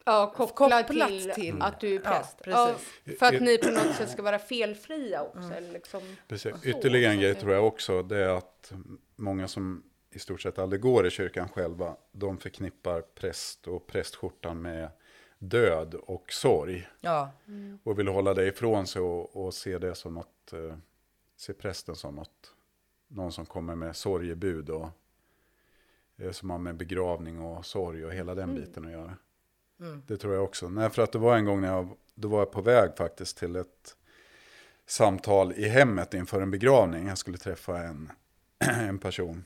ja, kopplat, Kopplat till, till- att du är Ja, präst. precis. för att ni på något sätt ska vara felfria också. Eller liksom, Precis. Ytterligare en grej tror jag också, det är att många som i stort sett aldrig går i kyrkan själva, de förknippar präst och prästskjortan med död och sorg. Ja, Och vill hålla det ifrån sig och, och se det som något, eh, se prästen som något, någon som kommer med sorgebud och eh, som har med begravning och sorg och hela den biten att göra. Det tror jag också. Nej, för att det var en gång när jag, då var jag på väg faktiskt till ett samtal i hemmet inför en begravning. Jag skulle träffa en, en person.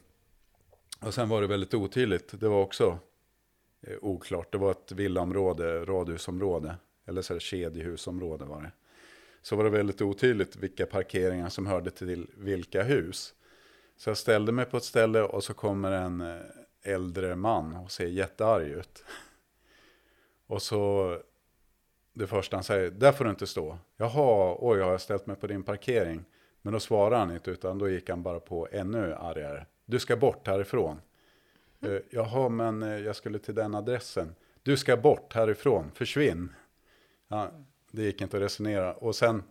Och sen var det väldigt otydligt. Det var också eh, oklart. Det var ett villaområde, radhusområde. Eller så här kedjehusområde var det. Så var det väldigt otydligt vilka parkeringar som hörde till vilka hus. Så jag ställde mig på ett ställe och så kommer en eh, äldre man och ser jättearg ut. Och så det första han säger, där får du inte stå. Jaha, oj, har jag ställt mig på din parkering? Men då svarade han inte, utan då gick han bara på ännu argare. Du ska bort härifrån. Eh, Jaha, men eh, jag skulle till den adressen. Du ska bort härifrån, försvinn. Ja, det gick inte att resonera. Och sen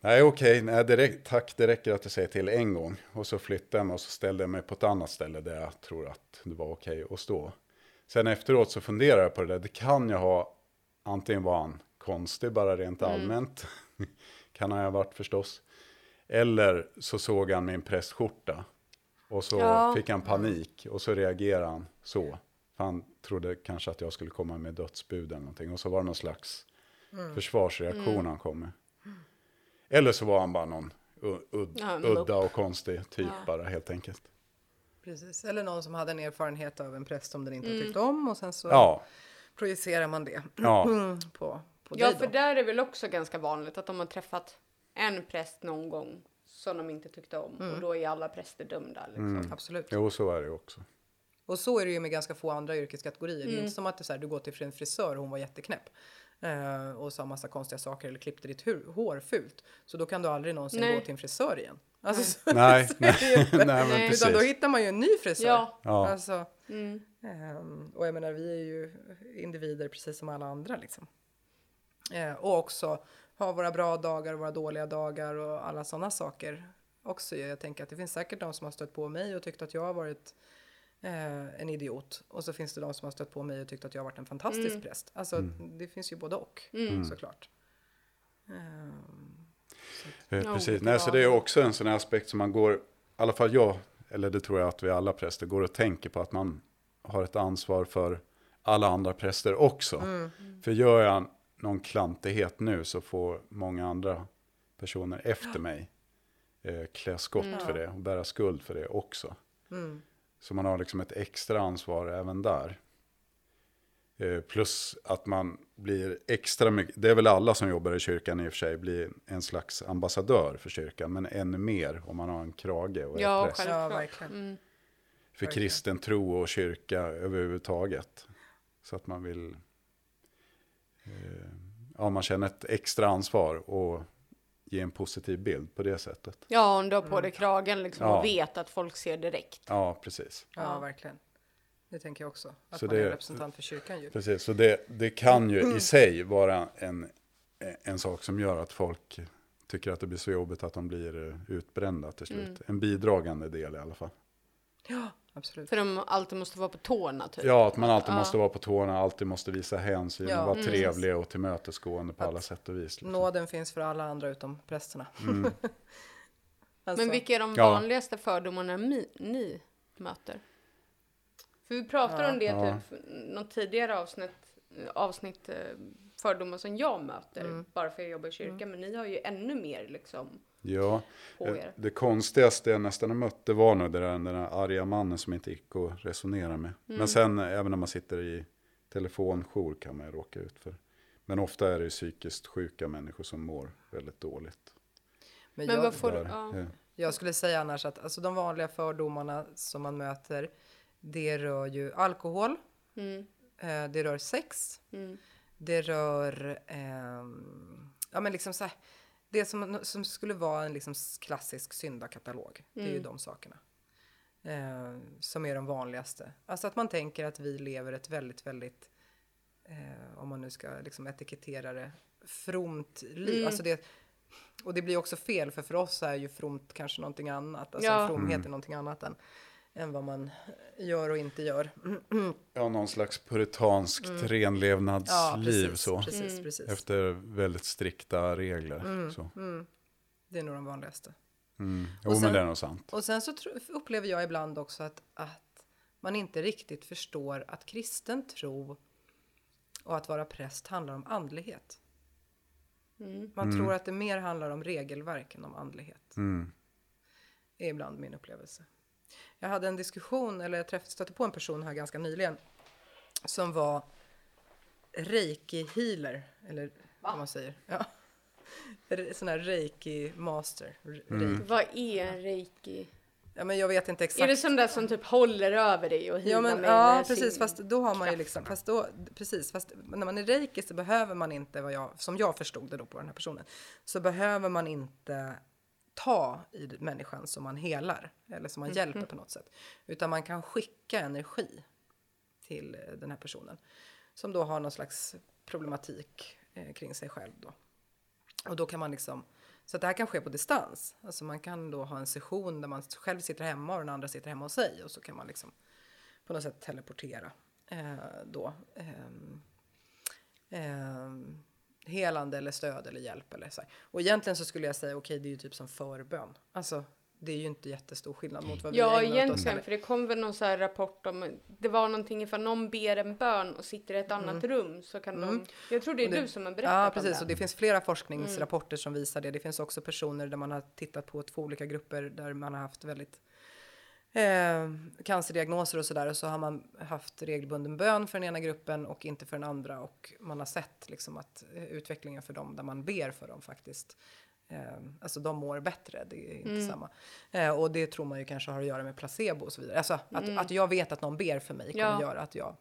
Nej, okej, nej, tack, det räcker att du säger till en gång. Och så flyttade jag mig och så ställde jag mig på ett annat ställe där jag tror att det var okej att stå. Sen efteråt så funderar jag på det där, det kan jag ha, antingen var han konstig bara rent allmänt, kan han ha varit förstås. Eller så såg han min prästskjorta och så Ja. fick han panik och så reagerade han så. För han trodde kanske att jag skulle komma med dödsbud eller någonting. Och så var det någon slags försvarsreaktion han kom med. Eller så var han bara någon u- udd, Ja, en udda och konstig typ bara helt enkelt. Precis. Eller någon som hade en erfarenhet av en präst som den inte har tyckt om och sen så Ja, projicerar man det ja, på, på Ja, dig för då. där är det väl också ganska vanligt att de har träffat en präst någon gång som de inte tyckte om och då är alla präster dömda. Liksom. Absolut. jo så är det också. Och så är det ju med ganska få andra yrkeskategorier. Det är inte som att det är så här, du går till en frisör och hon var jätteknäpp. Eh, och sa massa konstiga saker eller klippte ditt hår fult. Så då kan du aldrig någonsin Nej. gå till en frisör igen. Alltså, så, Nej, så nej, inte. nej men Nej. Utan då hittar man ju en ny frisör. Ja. Ja. Alltså, Mm. ehm, och jag menar, vi är ju individer precis som alla andra liksom. Eh, och också ha våra bra dagar och våra dåliga dagar och alla sådana saker också. Jag tänker att det finns säkert de som har stött på mig och tyckt att jag har varit eh, en idiot. Och så finns det de som har stött på mig och tyckt att jag har varit en fantastisk präst. Alltså det finns ju både och såklart. Ehm, Eh, Ja, Precis, olika nej, så det är också en sån här aspekt som man går, i alla fall jag, eller det tror jag att vi alla präster går och tänker på att man har ett ansvar för alla andra präster också. Mm. För gör jag någon klantighet nu så får många andra personer efter mig eh, klä skott Mm. för det och bära skuld för det också. mm. Så man har liksom ett extra ansvar även där. Eh, plus att man blir extra mycket, det är väl alla som jobbar i kyrkan i och för sig, blir en slags ambassadör för kyrkan, men ännu mer om man har en krage och Ja, är präst. Ja, verkligen. Mm. För verkligen. kristen tro och kyrka överhuvudtaget. Så att man vill, ja man känner ett extra ansvar och ge en positiv bild på det sättet. Ja, om du har på dig kragen liksom Ja. och vet att folk ser direkt. Ja, precis. Ja, Ja. verkligen. Det tänker jag också. Att Så man är det- en representant för kyrkan ju. Precis, så det, det kan ju i sig vara en, en sak som gör att folk tycker att det blir så jobbigt att de blir eh, utbrända till slut. En bidragande del i alla fall. Ja, absolut. För de alltid måste vara på tårna typ. Ja, att man alltid Ja. måste vara på tårna, alltid måste visa hänsyn Ja, vara mm. trevlig och tillmötesgående på Att alla sätt och vis. Liksom. Nåden finns för alla andra utom prästerna. alltså, Men vilka är de Ja. vanligaste fördomarna mi- ni möter? För vi pratade om det Ja. typ något tidigare avsnitt, avsnitt eh, fördomar som jag möter Mm. bara för jag jobbar i kyrkan. Men ni har ju ännu mer liksom Ja, på eh, er. det konstigaste jag nästan har mött det var nog det där, den där arga mannen som inte gick att resonera med. Mm. Men sen eh, även när man sitter i telefonjour kan man ju råka ut för. Men ofta är det ju psykiskt sjuka människor som mår väldigt dåligt. men Men jag, vad får Där, ja. eh, jag skulle säga annars att alltså, de vanliga fördomarna som man möter, det rör ju alkohol, Mm, eh, det rör sex, mm, det rör, ehm, ja men liksom så här, det som, som skulle vara en liksom klassisk syndakatalog, det är ju Mm. de sakerna. Eh, som är de vanligaste. Alltså att man tänker att vi lever ett väldigt, väldigt, eh, om man nu ska liksom etikettera det, fromt liv. Mm. Alltså det, och det blir också fel, för för oss är ju fromt kanske någonting annat. Alltså Ja. fromhet är någonting annat än, än vad man gör och inte gör. Ja, någon slags puritanskt renlevnadsliv Mm. precis, så. precis, Mm. precis. Efter väldigt strikta regler. Mm, Så. mm. Det är nog de vanligaste. Mm. Och Jo, men sen- det är nog sant. Och sen så tro, upplever jag ibland också att, att man inte riktigt förstår att kristen tro och att vara präst handlar om andlighet. mm. Man tror att det mer handlar om regelverk än om andlighet. Mm. är ibland min upplevelse. Jag hade en diskussion, eller jag träffade, stötte på en person här ganska nyligen som var reiki-healer, eller vad man säger. Ja. Sån här reiki-master. re- reiki. Vad är en reiki? Ja, men jag vet inte exakt. Är det sån där som typ håller över dig och Ja, men, med ja precis. sin- Fast då har man ju liksom, fast då, precis, fast när man är reiki så behöver man inte, vad jag, som jag förstod det då på den här personen, så behöver man inte ta i människan som man helar eller som man hjälper på något sätt. Utan man kan skicka energi till eh, den här personen som då har någon slags problematik eh, kring sig själv då. Och då kan man liksom Så att det här kan ske på distans. Alltså man kan då ha en session där man själv sitter hemma och den andra sitter hemma hos sig och så kan man liksom på något sätt teleportera eh, då. ehm, helande eller stöd eller hjälp eller så här. Och egentligen så skulle jag säga okej, det är ju typ som förbön. Alltså, det är ju inte jättestor skillnad mot vad vi Ja, ägnar oss åt egentligen, för det kom väl någon så här rapport om, det var någonting ifall någon ber en bön och sitter i ett annat rum så kan de, jag tror det är Mm. Det- du som har berättat Ja, om precis. det. Och det finns flera forskningsrapporter som visar det. Det finns också personer där man har tittat på två olika grupper där man har haft väldigt eh, cancerdiagnoser och sådär. Och så har man haft regelbunden bön för den ena gruppen och inte för den andra. Och man har sett liksom att eh, utvecklingen för dem där man ber för dem faktiskt Eh, alltså de mår bättre, det är inte Mm. samma. Eh, och det tror man ju kanske har att göra med placebo och så vidare. Alltså att, att jag vet att någon ber för mig kommer Mm. Ja. göra att jag,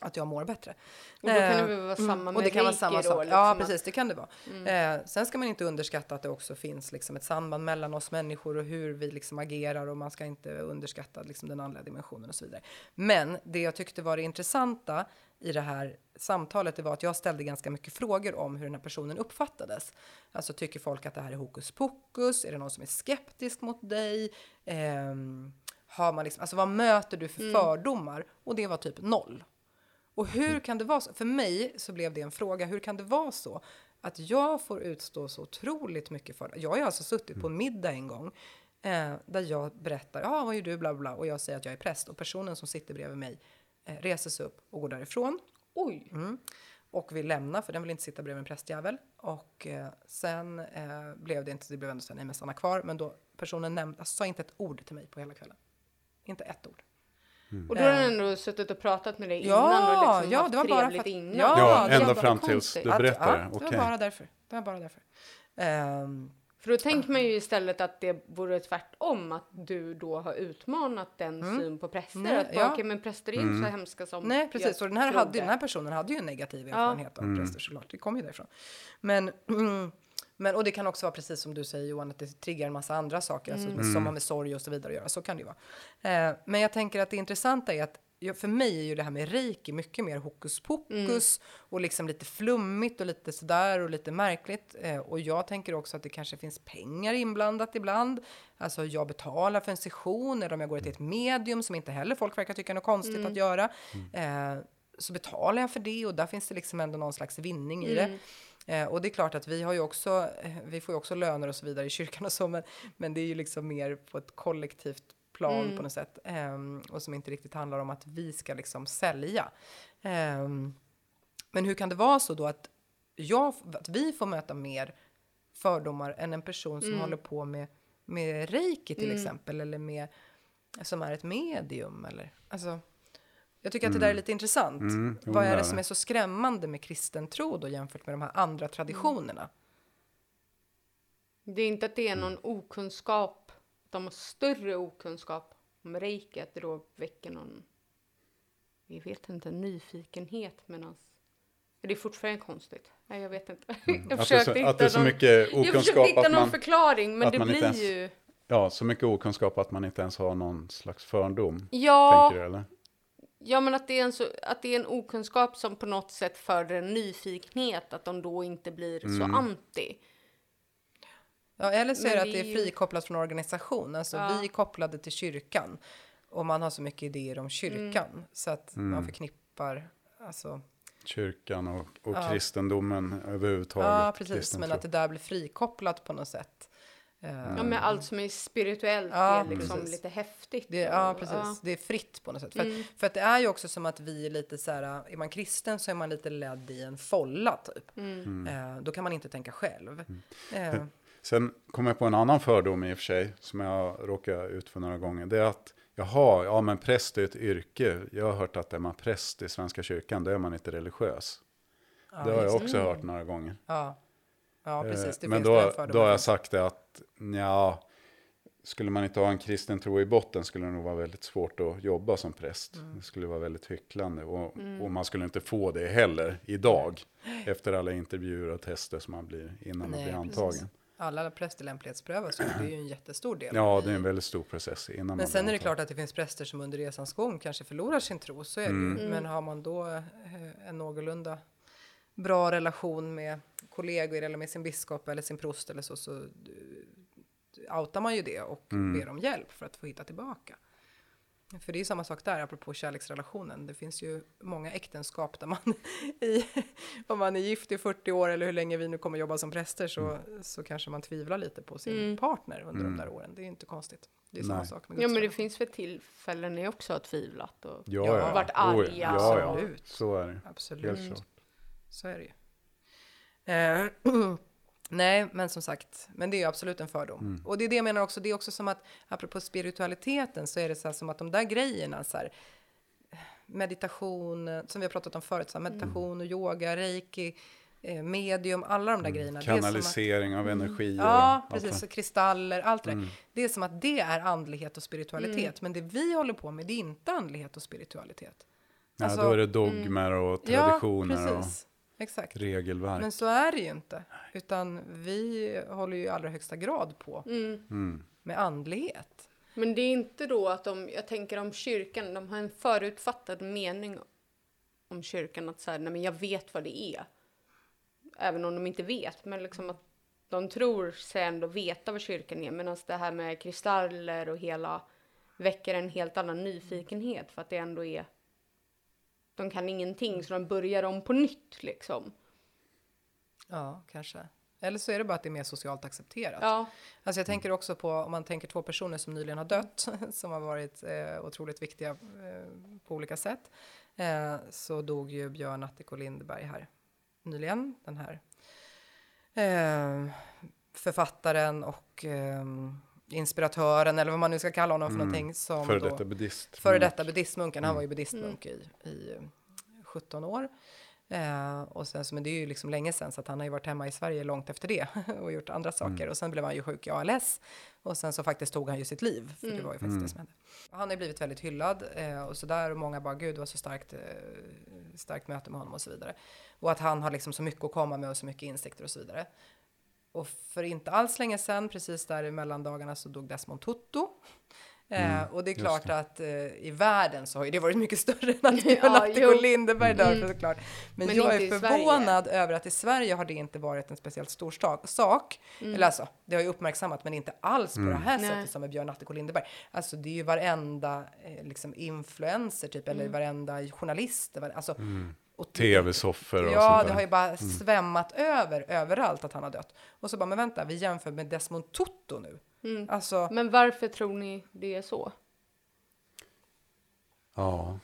att jag mår bättre. Och då kan det Eh, väl vara samma med och det kan vara samma sak. liksom ja, precis, det kan det vara. Eh, sen ska man inte underskatta att det också finns liksom ett samband mellan oss människor och hur vi liksom agerar och man ska inte underskatta liksom den andliga dimensionen och så vidare. Men det jag tyckte var det intressanta i det här samtalet, det var att jag ställde ganska mycket frågor om hur den här personen uppfattades. Alltså tycker folk att det här är hokus pokus? Är det någon som är skeptisk mot dig? Ehm, har man liksom, alltså vad möter du för fördomar? Och det var typ noll. Och hur kan det vara så? För mig så blev det en fråga. Hur kan det vara så att jag får utstå så otroligt mycket för Jag har alltså suttit på en middag en gång eh, där jag berättar, ja vad gör du, bla bla, och jag säger att jag är präst och personen som sitter bredvid mig eh, reser sig upp och går därifrån. Oj! Mm. Och vill lämna för den vill inte sitta bredvid en prästjävel. Och eh, sen eh, blev det inte, det blev ändå så här, nej men stanna kvar. Men då personen nämnde, alltså, sa inte ett ord till mig på hela kvällen. Inte ett ord. Och då har den ändå suttit och pratat med dig innan Ja, och liksom ja, haft det var bara trevligt för att- innan. Ja, Ja, det ända var fram bara tills du Att- berättar ja, det. det Okej. var bara därför. Det var bara därför. Ehm, För då tänker man ju istället att det vore tvärtom, att du då har utmanat den syn på präster. Nej, att bara, ja. okej, men präster är inte så hemska som nej, precis. Och den här, hade, den här personen hade ju en negativ erfarenhet av präster såklart. Det kom ju därifrån. Men, mm, men, och det kan också vara precis som du säger Johan, att det triggar en massa andra saker, alltså, som har med sorg och så vidare att göra. Så kan det ju vara. Eh, men jag tänker att det intressanta är att för mig är ju det här med reiki mycket mer hokus pokus och liksom lite flummigt och lite sådär och lite märkligt. Eh, och jag tänker också att det kanske finns pengar inblandat ibland. Alltså jag betalar för en session eller om jag går till ett medium som inte heller folk verkar tycka är något konstigt att göra. Eh, så betalar jag för det och där finns det liksom ändå någon slags vinning i det. Eh, och det är klart att vi har ju också, eh, vi får ju också löner och så vidare i kyrkan och så, men, men det är ju liksom mer på ett kollektivt plan på något sätt. Ehm, och som inte riktigt handlar om att vi ska liksom sälja. Ehm, men hur kan det vara så då att, jag, att vi får möta mer fördomar än en person som håller på med, med reiki till exempel, eller med, som är ett medium eller, alltså, jag tycker att det där är lite intressant. Mm, jo, Vad är det det. som är så skrämmande med kristen tro då jämfört med de här andra traditionerna? Det är inte att det är någon okunskap, de har större okunskap om reiki, att det då väcker någon, vi vet inte, nyfikenhet medan det är fortfarande konstigt. Nej, jag vet inte. Jag Mm. Att det, är så, hitta att det är så någon- mycket Jag okunskap hitta att någon man, förklaring, men att det blir ens- ju... ja, så mycket okunskap att man inte ens har någon slags fördom. Ja, Tänker du eller? Ja, men att det, är en så, att det är en okunskap som på något sätt föder en nyfikenhet, att de då inte blir så Mm. anti. Ja, eller så är det att det är frikopplat från organisation. Alltså Ja. vi är kopplade till kyrkan. Och man har så mycket idéer om kyrkan. Mm. Så att Mm. man förknippar, alltså, Kyrkan och, och Ja. kristendomen överhuvudtaget. ja precis, men att det där blir frikopplat på något sätt. Eh, Ja, men allt som är spirituellt Ja, är liksom precis. lite häftigt. Det, ja, precis. ja. Det är fritt på något sätt. För, Mm. att, för att det är ju också som att vi är lite så här, är man kristen så är man lite ledd i en folla typ. Mm. Eh, då kan man inte tänka själv. Eh, Sen kom jag på en annan fördom i och för sig, som jag råkade ut för några gånger. Det är att, jaha, ja men präst är ett yrke. Jag har hört att är man präst i Svenska kyrkan, då är man inte religiös. ja, det har jag också hört några gånger. Ja, ja precis. Det Eh, men då, då har jag sagt det att, ja, skulle man inte ha en kristen tro i botten skulle det nog vara väldigt svårt att jobba som präst. Mm. Det skulle vara väldigt hycklande och, och man skulle inte få det heller idag. Efter alla intervjuer och tester som man blir innan man Nej, blir precis. antagen. Alla präster lämplighetsprövas ju. Det är ju en jättestor del. Ja, det är en väldigt stor process innan man Men sen är blir det klart att det finns präster som under resans gång kanske förlorar sin tro, så är det Mm. ju. Men har man då eh, en någorlunda bra relation med kollegor eller med sin biskop eller sin prost eller så, så eh, outar man ju det och ber om hjälp för att få hitta tillbaka. För det är ju samma sak där, apropå kärleksrelationen. Det finns ju många äktenskap där man, i, om man är gift i 40 år eller hur länge vi nu kommer jobba som präster, så, så kanske man tvivlar lite på sin partner under de där åren. Det är ju inte konstigt. Det är samma Nej. sak med Ja, men det finns väl tillfällen när jag också har tvivlat och Ja, Ja, ja. varit Oh, ja. arga. Ja, ja. Absolut. Så är det. Absolut. Så är det ju. Eh, nej, men som sagt, men det är ju absolut en fördom. Och det är det jag menar också, det är också som att, apropå spiritualiteten, så är det så här som att de där grejerna, så här, meditation, som vi har pratat om förut, så här, meditation och yoga, reiki, eh, medium, alla de där grejerna. det är som att- Kanalisering av energi. och Ja, precis. Så kristaller, allt det där. Det är som att det är andlighet och spiritualitet. Men det vi håller på med, det är inte andlighet och spiritualitet. Ja, Alltså, då är det dogmer och traditioner ja, och precis. Exakt. regelverk. Men så är det ju inte. Utan vi håller ju i allra högsta grad på Mm. med andlighet. Men det är inte då att de, jag tänker om kyrkan, de har en förutfattad mening om kyrkan att så här, nej men jag vet vad det är. Även om de inte vet, men liksom att de tror sig ändå veta vad kyrkan är. Medan det här med kristaller och hela väcker en helt annan nyfikenhet för att det ändå är de kan ingenting så de börjar om på nytt liksom. Ja, kanske. Eller så är det bara att det är mer socialt accepterat. Ja, Alltså jag tänker också på, om man tänker två personer som nyligen har dött, som har varit eh, otroligt viktiga eh, på olika sätt, eh, så dog ju Björn Attiko Lindberg här nyligen, den här eh, författaren och eh, inspiratören, eller vad man nu ska kalla honom för någonting. Som Före detta buddhist. Före detta buddhistmunken, han var ju buddhistmunk i, i eh, 17 år. Eh, och sen, så, men det är ju liksom länge sedan så att han har ju varit hemma i Sverige långt efter det och gjort andra saker. Och sen blev han ju sjuk i ALS och sen så faktiskt tog han ju sitt liv, för det var ju faktiskt det som hände. Han har blivit väldigt hyllad eh, och sådär och många bara gud det var så starkt, eh, starkt möte med honom och så vidare. Och att han har liksom så mycket att komma med och så mycket insikter och så vidare. Och för inte alls länge sedan, precis där i mellandagarna, så dog Desmond Tutu. Eh, och det är klart att eh, i världen så har ju det varit mycket större än att Björn Ja. Lindeberg dör såklart. Men, Men jag är förvånad över att i Sverige har det inte varit en speciellt stor sak. Eller alltså, det har ju uppmärksammat men inte alls på det här Nej. sättet som med Björn Attiko Lindeberg. Alltså det är ju varenda eh, liksom influencer typ, eller varenda journalist. var- Alltså, och Tv-soffor och Ja, sånt det där. har ju bara svämmat över överallt att han har dött. Och så bara, men vänta, vi jämför med Desmond Tutu nu. Alltså, men varför tror ni det är så? Ja,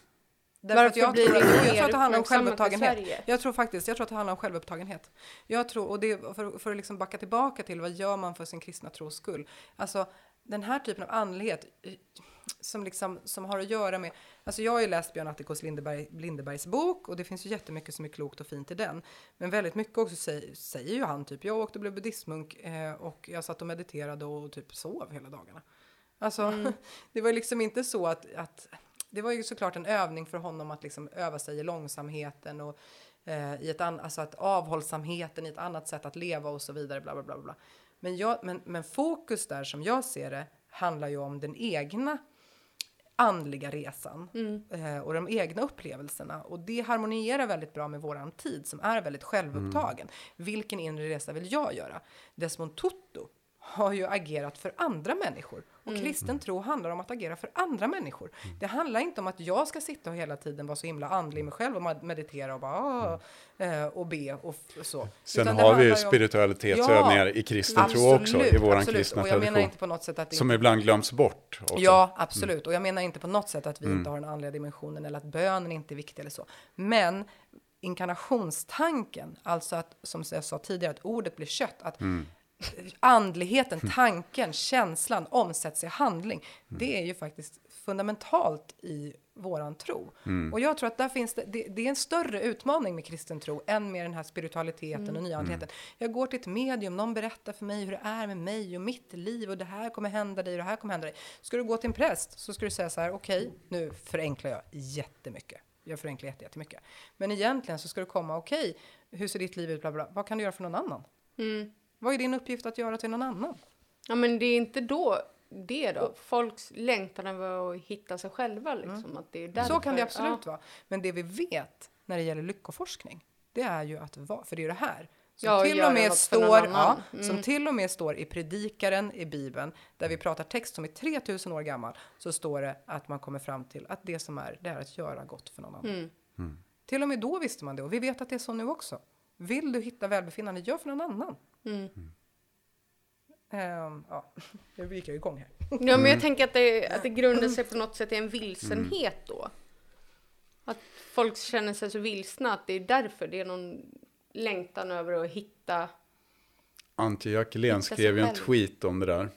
Därför att Varför jag, blir tror, det att- mer jag tror att det handlar om uppmärksammat i självupptagenhet. Sverige? Jag tror faktiskt, jag tror att det handlar om självupptagenhet. Jag tror, och det, för, för att liksom backa tillbaka till vad gör man för sin kristna tros skull? Alltså den här typen av andlighet som, liksom, som har att göra med, alltså jag har ju läst Björn Attikos Lindeberg, Lindebergs bok och det finns ju jättemycket som är klokt och fint i den. Men väldigt mycket också säger, säger ju han typ, jag åkte och blev buddhistmunk eh, och jag satt och mediterade och typ sov hela dagarna. Alltså, det var liksom inte så att, att det var ju såklart en övning för honom att liksom öva sig i långsamheten och eh, i ett an, alltså att avhållsamheten i ett annat sätt att leva och så vidare. Bla, bla, bla, bla. Men, jag, men, men fokus där som jag ser det handlar ju om den egna andliga resan eh, och de egna upplevelserna. Och det harmonierar väldigt bra med våran tid som är väldigt självupptagen. Vilken inre resa vill jag göra? Desmond Tutu har ju agerat för andra människor. Och kristen tro handlar om att agera för andra människor. Det handlar inte om att jag ska sitta och hela tiden vara så himla andlig mig själv och med- meditera och bara "Ah", eh, och be och så. Sen Utan har vi ju spiritualitetsövningar Ja, i kristen tro också, i absolut. kristna Och jag menar tradition. inte på något sätt att Som ibland glöms bort också. Ja, absolut. Och jag menar inte på något sätt att vi Mm. inte har den andliga dimensionen eller att bönen inte är viktig eller så. Men inkarnationstanken, alltså att, som jag sa tidigare, att ordet blir kött, att Mm. Andligheten, tanken, känslan omsätts i handling. Det är ju faktiskt fundamentalt i våran tro. Och jag tror att där finns det, det, det är en större utmaning med kristen tro än med den här spiritualiteten och nyandligheten. Jag går till ett medium, någon berättar för mig hur det är med mig och mitt liv och det här kommer hända dig och det här kommer hända dig. Ska du gå till en präst så ska du säga så här, okej, nu förenklar jag jättemycket. Jag förenklar jätte- jättemycket. Men egentligen så ska du komma, okej, hur ser ditt liv ut, bla bla, bla. vad kan du göra för någon annan? Vad är din uppgift att göra till någon annan? Ja, men det är inte då det då. Folks längtan över att hitta sig själva liksom. Att det är därför, Så kan det absolut ja. vara. Men det vi vet när det gäller lyckoforskning, det är ju att vara, för det är det här. Som Ja, till och med står, ja. Mm. som till och med står i predikaren i Bibeln, där vi pratar text som är 3000 år gammal, så står det att man kommer fram till att det som är, det är att göra gott för någon annan. Mm. Till och med då visste man det och vi vet att det är så nu också. Vill du hitta välbefinnande, gör för någon annan. Mm. Ehm, ja, nu gick jag igång här. Ja, men jag tänker att det, att det grundar sig på något sätt i en vilsenhet då. Att folk känner sig så vilsna att det är därför det är någon längtan över att hitta. Antje Jackelén skrev ju en tweet om det där.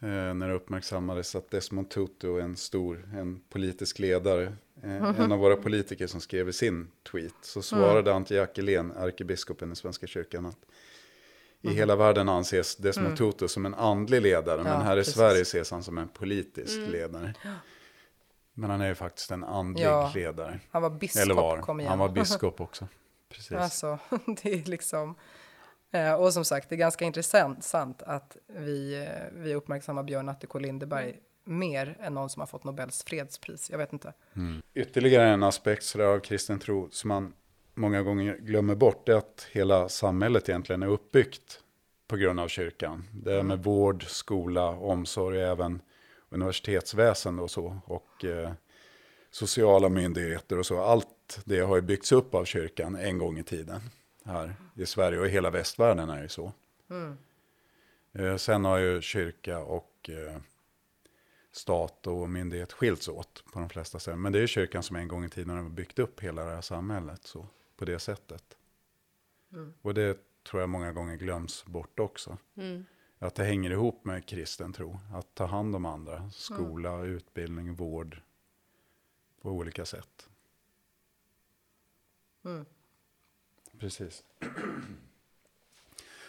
Eh, när det uppmärksammades att Desmond Tutu, en stor, en politisk ledare, eh, en av våra politiker som skrev i sin tweet, så svarade Antje Jackelén, ärkebiskopen i Svenska kyrkan, att i hela världen anses Desmond Tutu som en andlig ledare, men här i. Sverige ses han som en politisk ledare. Men han är ju faktiskt en andlig Ja, ledare. Han var biskop, Eller var. kom igen. Han var biskop också. Precis. Alltså, det är liksom... Eh, och som sagt, det är ganska intressant sant att vi, eh, vi uppmärksammar Björn Atteko Lindeberg mer än någon som har fått Nobels fredspris. Jag vet inte. Ytterligare en aspekt sådär av kristen tro som man många gånger glömmer bort är att hela samhället egentligen är uppbyggt på grund av kyrkan. Det är med vård, skola, omsorg, även universitetsväsende och så. Och eh, sociala myndigheter och så. Allt det har ju byggts upp av kyrkan en gång i tiden. Här i Sverige och i hela västvärlden är det ju så. Eh, sen har ju kyrka och eh, stat och myndighet skilts åt på de flesta ställen. Men det är ju kyrkan som en gång i tiden har byggt upp hela det här samhället så, på det sättet. Och det tror jag många gånger glöms bort också. Att det hänger ihop med kristen tro. Att ta hand om andra. Skola, utbildning, vård. På olika sätt. Precis.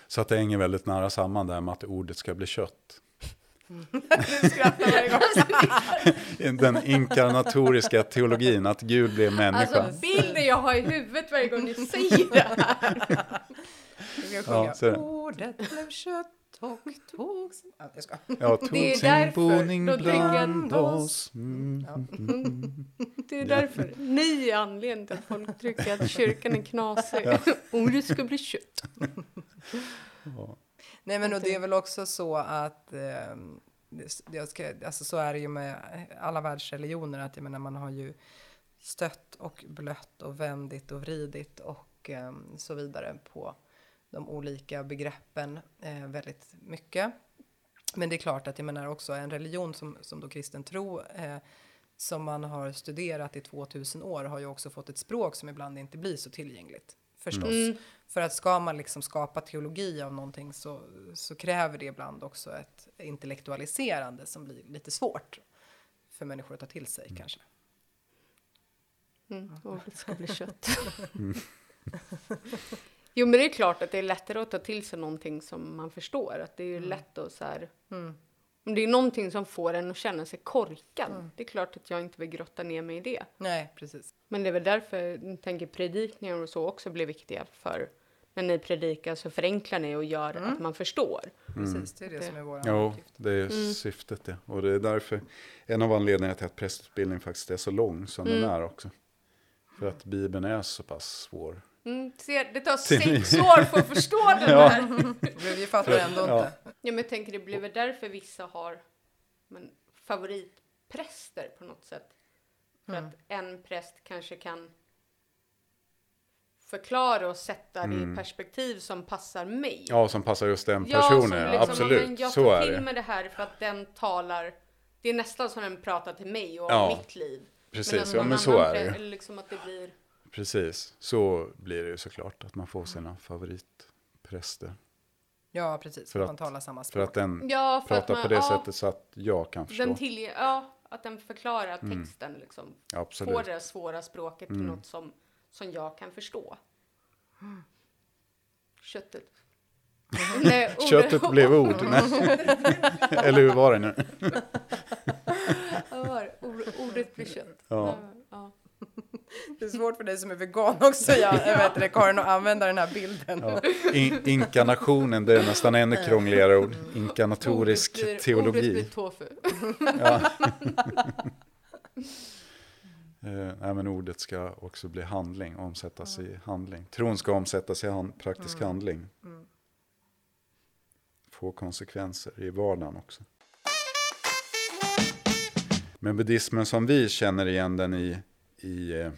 Så att det hänger väldigt nära samman där med att ordet ska bli kött. Den inkarnatoriska teologin, att Gud blev människa. Alltså bilden jag har i huvudet varje gång ni säger det här. Vi ska Ja. Ordet blev kött och tog sin... Ja, jag ska. Ja, tog Det är sin därför. boning jag- bland oss. Mm. Det är därför. Ni är anledningen till att folk tycker att kyrkan är knasig. Ordet ska bli kött. Nej, men och det är väl också så att det- jag ska, alltså så är det ju med alla världsreligioner att jag menar, man har ju stött och blött och vändit och vridit och ehm, så vidare på de olika begreppen eh, väldigt mycket. Men det är klart att jag menar också en religion som, som då kristen tro eh, som man har studerat i 2000 år har ju också fått ett språk som ibland inte blir så tillgängligt. Förstås. För att ska man liksom skapa teologi av någonting så, så kräver det ibland också ett intellektualiserande som blir lite svårt för människor att ta till sig kanske. Mm, ordet ska bli kött. Jo, men det är klart att det är lättare att ta till sig någonting som man förstår. Att det är ju lätt att så här... Om det är någonting som får en att känna sig korkad. Det är klart att jag inte vill grotta ner mig i det. Nej, precis. Men det är väl därför jag tänker predikningar och så också blir viktiga. För när ni predikar så förenklar ni och gör att man förstår. precis. Det är det som är vår uppgift. det är syftet det. Och det är därför en av anledningarna till att prästutbildningen faktiskt är så lång som den är också. För att Bibeln är så pass svår. Mm, det tar sex år för att förstå den här. Vi fattar ändå Ja. inte. Ja, men jag tänker det blir väl därför vissa har men, favoritpräster på något sätt. För att en präst kanske kan förklara och sätta det i perspektiv som passar mig. Ja, som passar just den Ja, personen. som liksom, Absolut, men jag så tar är till det. mig det här för att den talar. Det är nästan som den pratar till mig och Ja, om mitt liv. Precis, ja men så är det ju. Eller liksom att det blir. Precis, så blir det ju såklart. Att man får sina favoritpräster. Ja, precis. För För man att- talar samma För språk. att den Ja, för att pratar man, på det ja, sättet så att jag kan förstå. Den till, ja, att den förklarar texten liksom. Absolut. Får det svåra språket till något som, som jag kan förstå. Köttet. Nej, ordet- Köttet blev ord. Nej. Eller hur var det nu? Ordet blir kött. Ja. Ja. Det är svårt för dig som är vegan också, ja, jag vet det, Karin, att använda den här bilden. Ja. In, inkarnationen, det är nästan ännu krångligare ord. Inkarnatorisk Ordet blir- Ordet teologi. blir tofu. Eh, nej, men ordet ska också bli handling, omsättas i handling. Tron ska omsättas i hand, praktisk handling. Få konsekvenser i vardagen också. Men buddhismen som vi känner igen den i, i eh,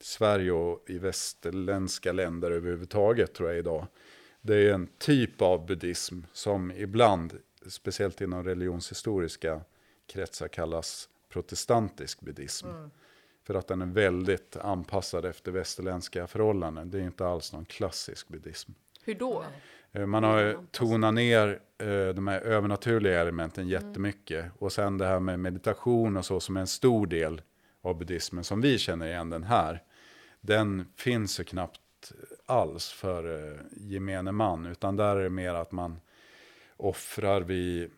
Sverige och i västerländska länder överhuvudtaget tror jag idag. Det är en typ av buddhism som ibland, speciellt inom religionshistoriska kretsar, kallas protestantisk buddhism. För att den är väldigt anpassad efter västerländska förhållanden. Det är inte alls någon klassisk buddhism. Hur då? Eh, Man har tonat ner eh, de här övernaturliga elementen jättemycket. Och sen det här med meditation och så som är en stor del av buddhismen som vi känner igen den här. Den finns ju knappt alls för eh, gemene man. Utan där är det mer att man offrar vid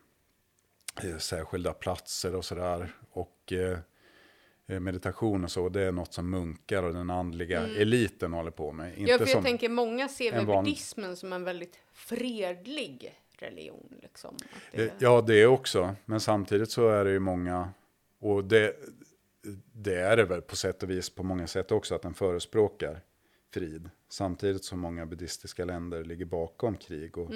särskilda platser och sådär. Och eh, meditation och så, det är något som munkar och den andliga eliten håller på med. Inte Ja, för jag tänker många ser väl van- buddhismen som en väldigt fredlig religion. Liksom. Det, Eh, Ja, det också. Men samtidigt så är det ju många, och det, det är det väl på sätt och vis på många sätt också, att den förespråkar frid. Samtidigt som många buddhistiska länder ligger bakom krig och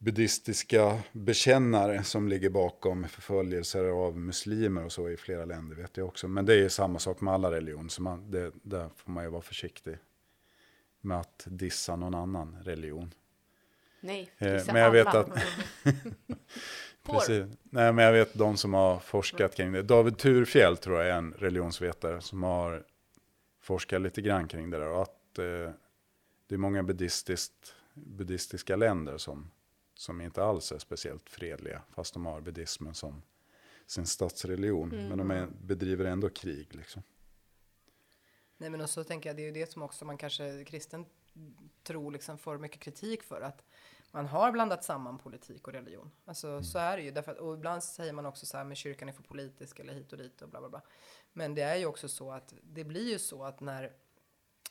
buddhistiska bekännare som ligger bakom förföljelser av muslimer och så i flera länder vet jag också. Men det är samma sak med alla religioner, så man, det, där får man ju vara försiktig med att dissa någon annan religion. nej, Eh, men jag vet alla. att. Precis. Nej, men jag vet de som har forskat kring det. David Turfjell tror jag är en religionsvetare som har forskat lite grann kring det där. Och att eh, det är många buddhistiskt, buddhistiska länder som, som inte alls är speciellt fredliga. Fast de har buddhismen som sin statsreligion. Men de är, bedriver ändå krig liksom. Nej men och så tänker jag, det är ju det som också man kanske kristen tro liksom får mycket kritik för. Att man har blandat samman politik och religion. Alltså så är det ju. Därför att, och ibland säger man också så här, med kyrkan är för politisk eller hit och dit och bla bla bla. Men det är ju också så att det blir ju så att när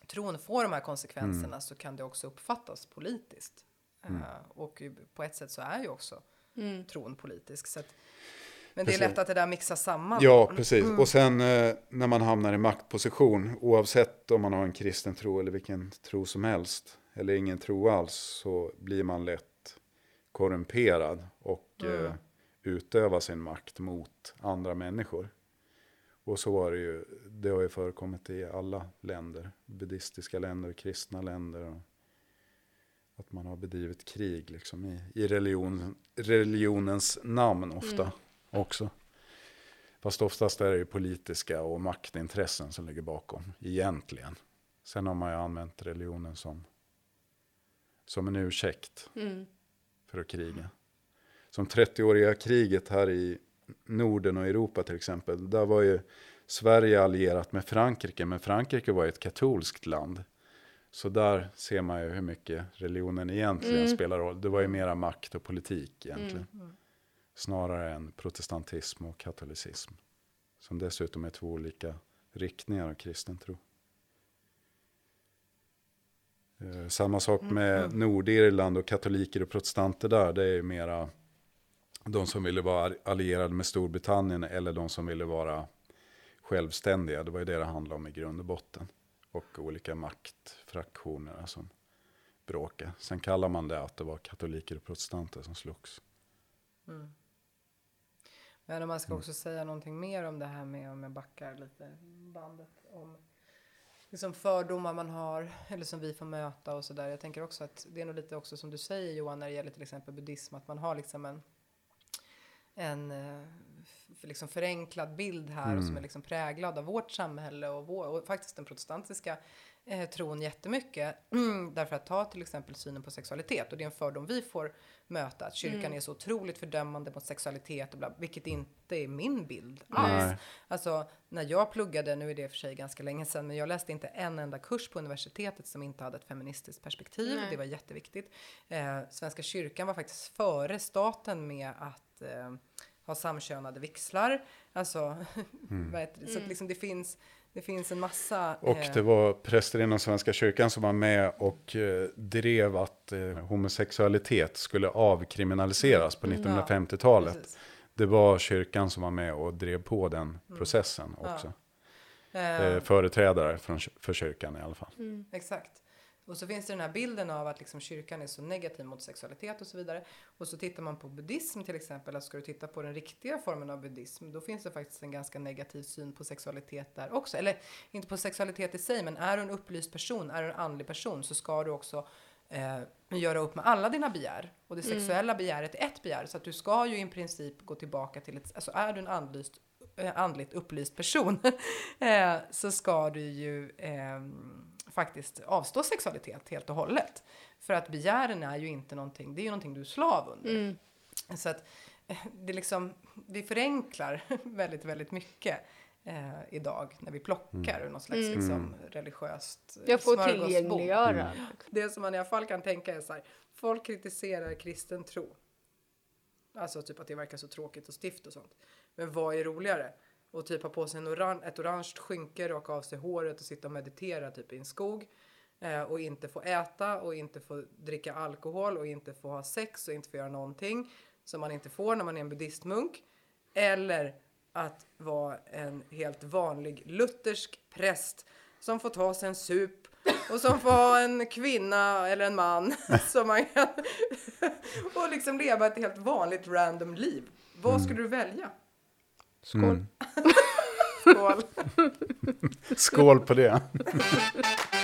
tron får de här konsekvenserna så kan det också uppfattas politiskt. Eh, och ju- på ett sätt så är ju också tron politisk. Så att, men det är Precis. lätt att det där mixas samman. Ja, precis. Och sen eh, när man hamnar i maktposition, oavsett om man har en kristen tro eller vilken tro som helst, eller ingen tro alls, så blir man lätt korrumperad och eh, utövar sin makt mot andra människor. Och så var det ju, det har ju förekommit i alla länder, buddhistiska länder, kristna länder. Och att man har bedrivit krig liksom i, i religion, religionens namn ofta också. Fast oftast är det ju politiska och maktintressen som ligger bakom, egentligen. Sen har man ju använt religionen som, som en ursäkt för att kriga. Som 30-åriga kriget här i Norden och Europa till exempel. Där var ju Sverige allierat med Frankrike, men Frankrike var ju ett katolskt land. Så där ser man ju hur mycket religionen egentligen spelar roll. Det var ju mera makt och politik egentligen. Snarare än protestantism och katolicism. Som dessutom är två olika riktningar av kristen tro. Eh, Samma sak med Nordirland och katoliker och protestanter där. Det är ju mera de som ville vara allierade med Storbritannien eller de som ville vara självständiga. Det var ju det det handlade om i grund och botten. Och olika maktfraktioner som bråkade. Sen kallar man det att det var katoliker och protestanter som slogs. Men om man ska också säga någonting mer om det här med, om jag backar lite bandet, om liksom fördomar man har, eller som vi får möta och sådär. Jag tänker också att det är nog lite också som du säger Johan, när det gäller till exempel buddhism, att man har liksom en, en eh, liksom förenklad bild här och som är liksom präglad av vårt samhälle och, vår, och faktiskt den protestantiska eh, tron jättemycket. Därför att ta till exempel synen på sexualitet och det är en fördom vi får möta att kyrkan är så otroligt fördömande mot sexualitet och bla, vilket inte är min bild alls. Nej. Alltså när jag pluggade, nu är det för sig ganska länge sedan, men jag läste inte en enda kurs på universitetet som inte hade ett feministiskt perspektiv. Nej. Det var jätteviktigt. Eh, Svenska kyrkan var faktiskt före staten med att eh, ha samkönade vigslar. Alltså, vad heter det? så att liksom det finns, det finns en massa... Och eh, det var präster inom Svenska kyrkan som var med och eh, drev att eh, homosexualitet skulle avkriminaliseras på 1950-talet. precis. Det var kyrkan som var med och drev på den processen också. eh, företrädare från, för kyrkan i alla fall. Exakt. Och så finns det den här bilden av att liksom kyrkan är så negativ mot sexualitet och så vidare. Och så tittar man på buddhism till exempel, alltså ska du titta på den riktiga formen av buddhism, då finns det faktiskt en ganska negativ syn på sexualitet där också. Eller inte på sexualitet i sig, men är du en upplyst person, är du en andlig person, så ska du också eh, göra upp med alla dina begär. Och det sexuella begäret är ett begär, så att du ska ju i princip gå tillbaka till ett, alltså är du en andlyst, eh, andligt upplyst person, eh, så ska du ju ehm, faktiskt avstå sexualitet helt och hållet. För att begären är ju inte någonting, det är ju någonting du är slav under. Så att eh, det är liksom, vi förenklar väldigt, väldigt mycket eh, idag när vi plockar ur något slags liksom, religiöst eh, Jag får tillgängliggöra. Det som man i alla fall kan tänka är så här, folk kritiserar kristen tro. Alltså typ att det verkar så tråkigt och stift och sånt. Men vad är roligare? Och typ ha på sig en oran- ett orange skynke, raka av sig håret och sitta och meditera typ i en skog. Eh, och inte få äta och inte få dricka alkohol och inte få ha sex och inte få göra någonting som man inte får när man är en buddhistmunk. Eller att vara en helt vanlig luthersk präst som får ta sig en sup och som får ha en kvinna eller en man som man kan och liksom leva ett helt vanligt random liv. Vad skulle du välja? Skål. Skål! Skål på det.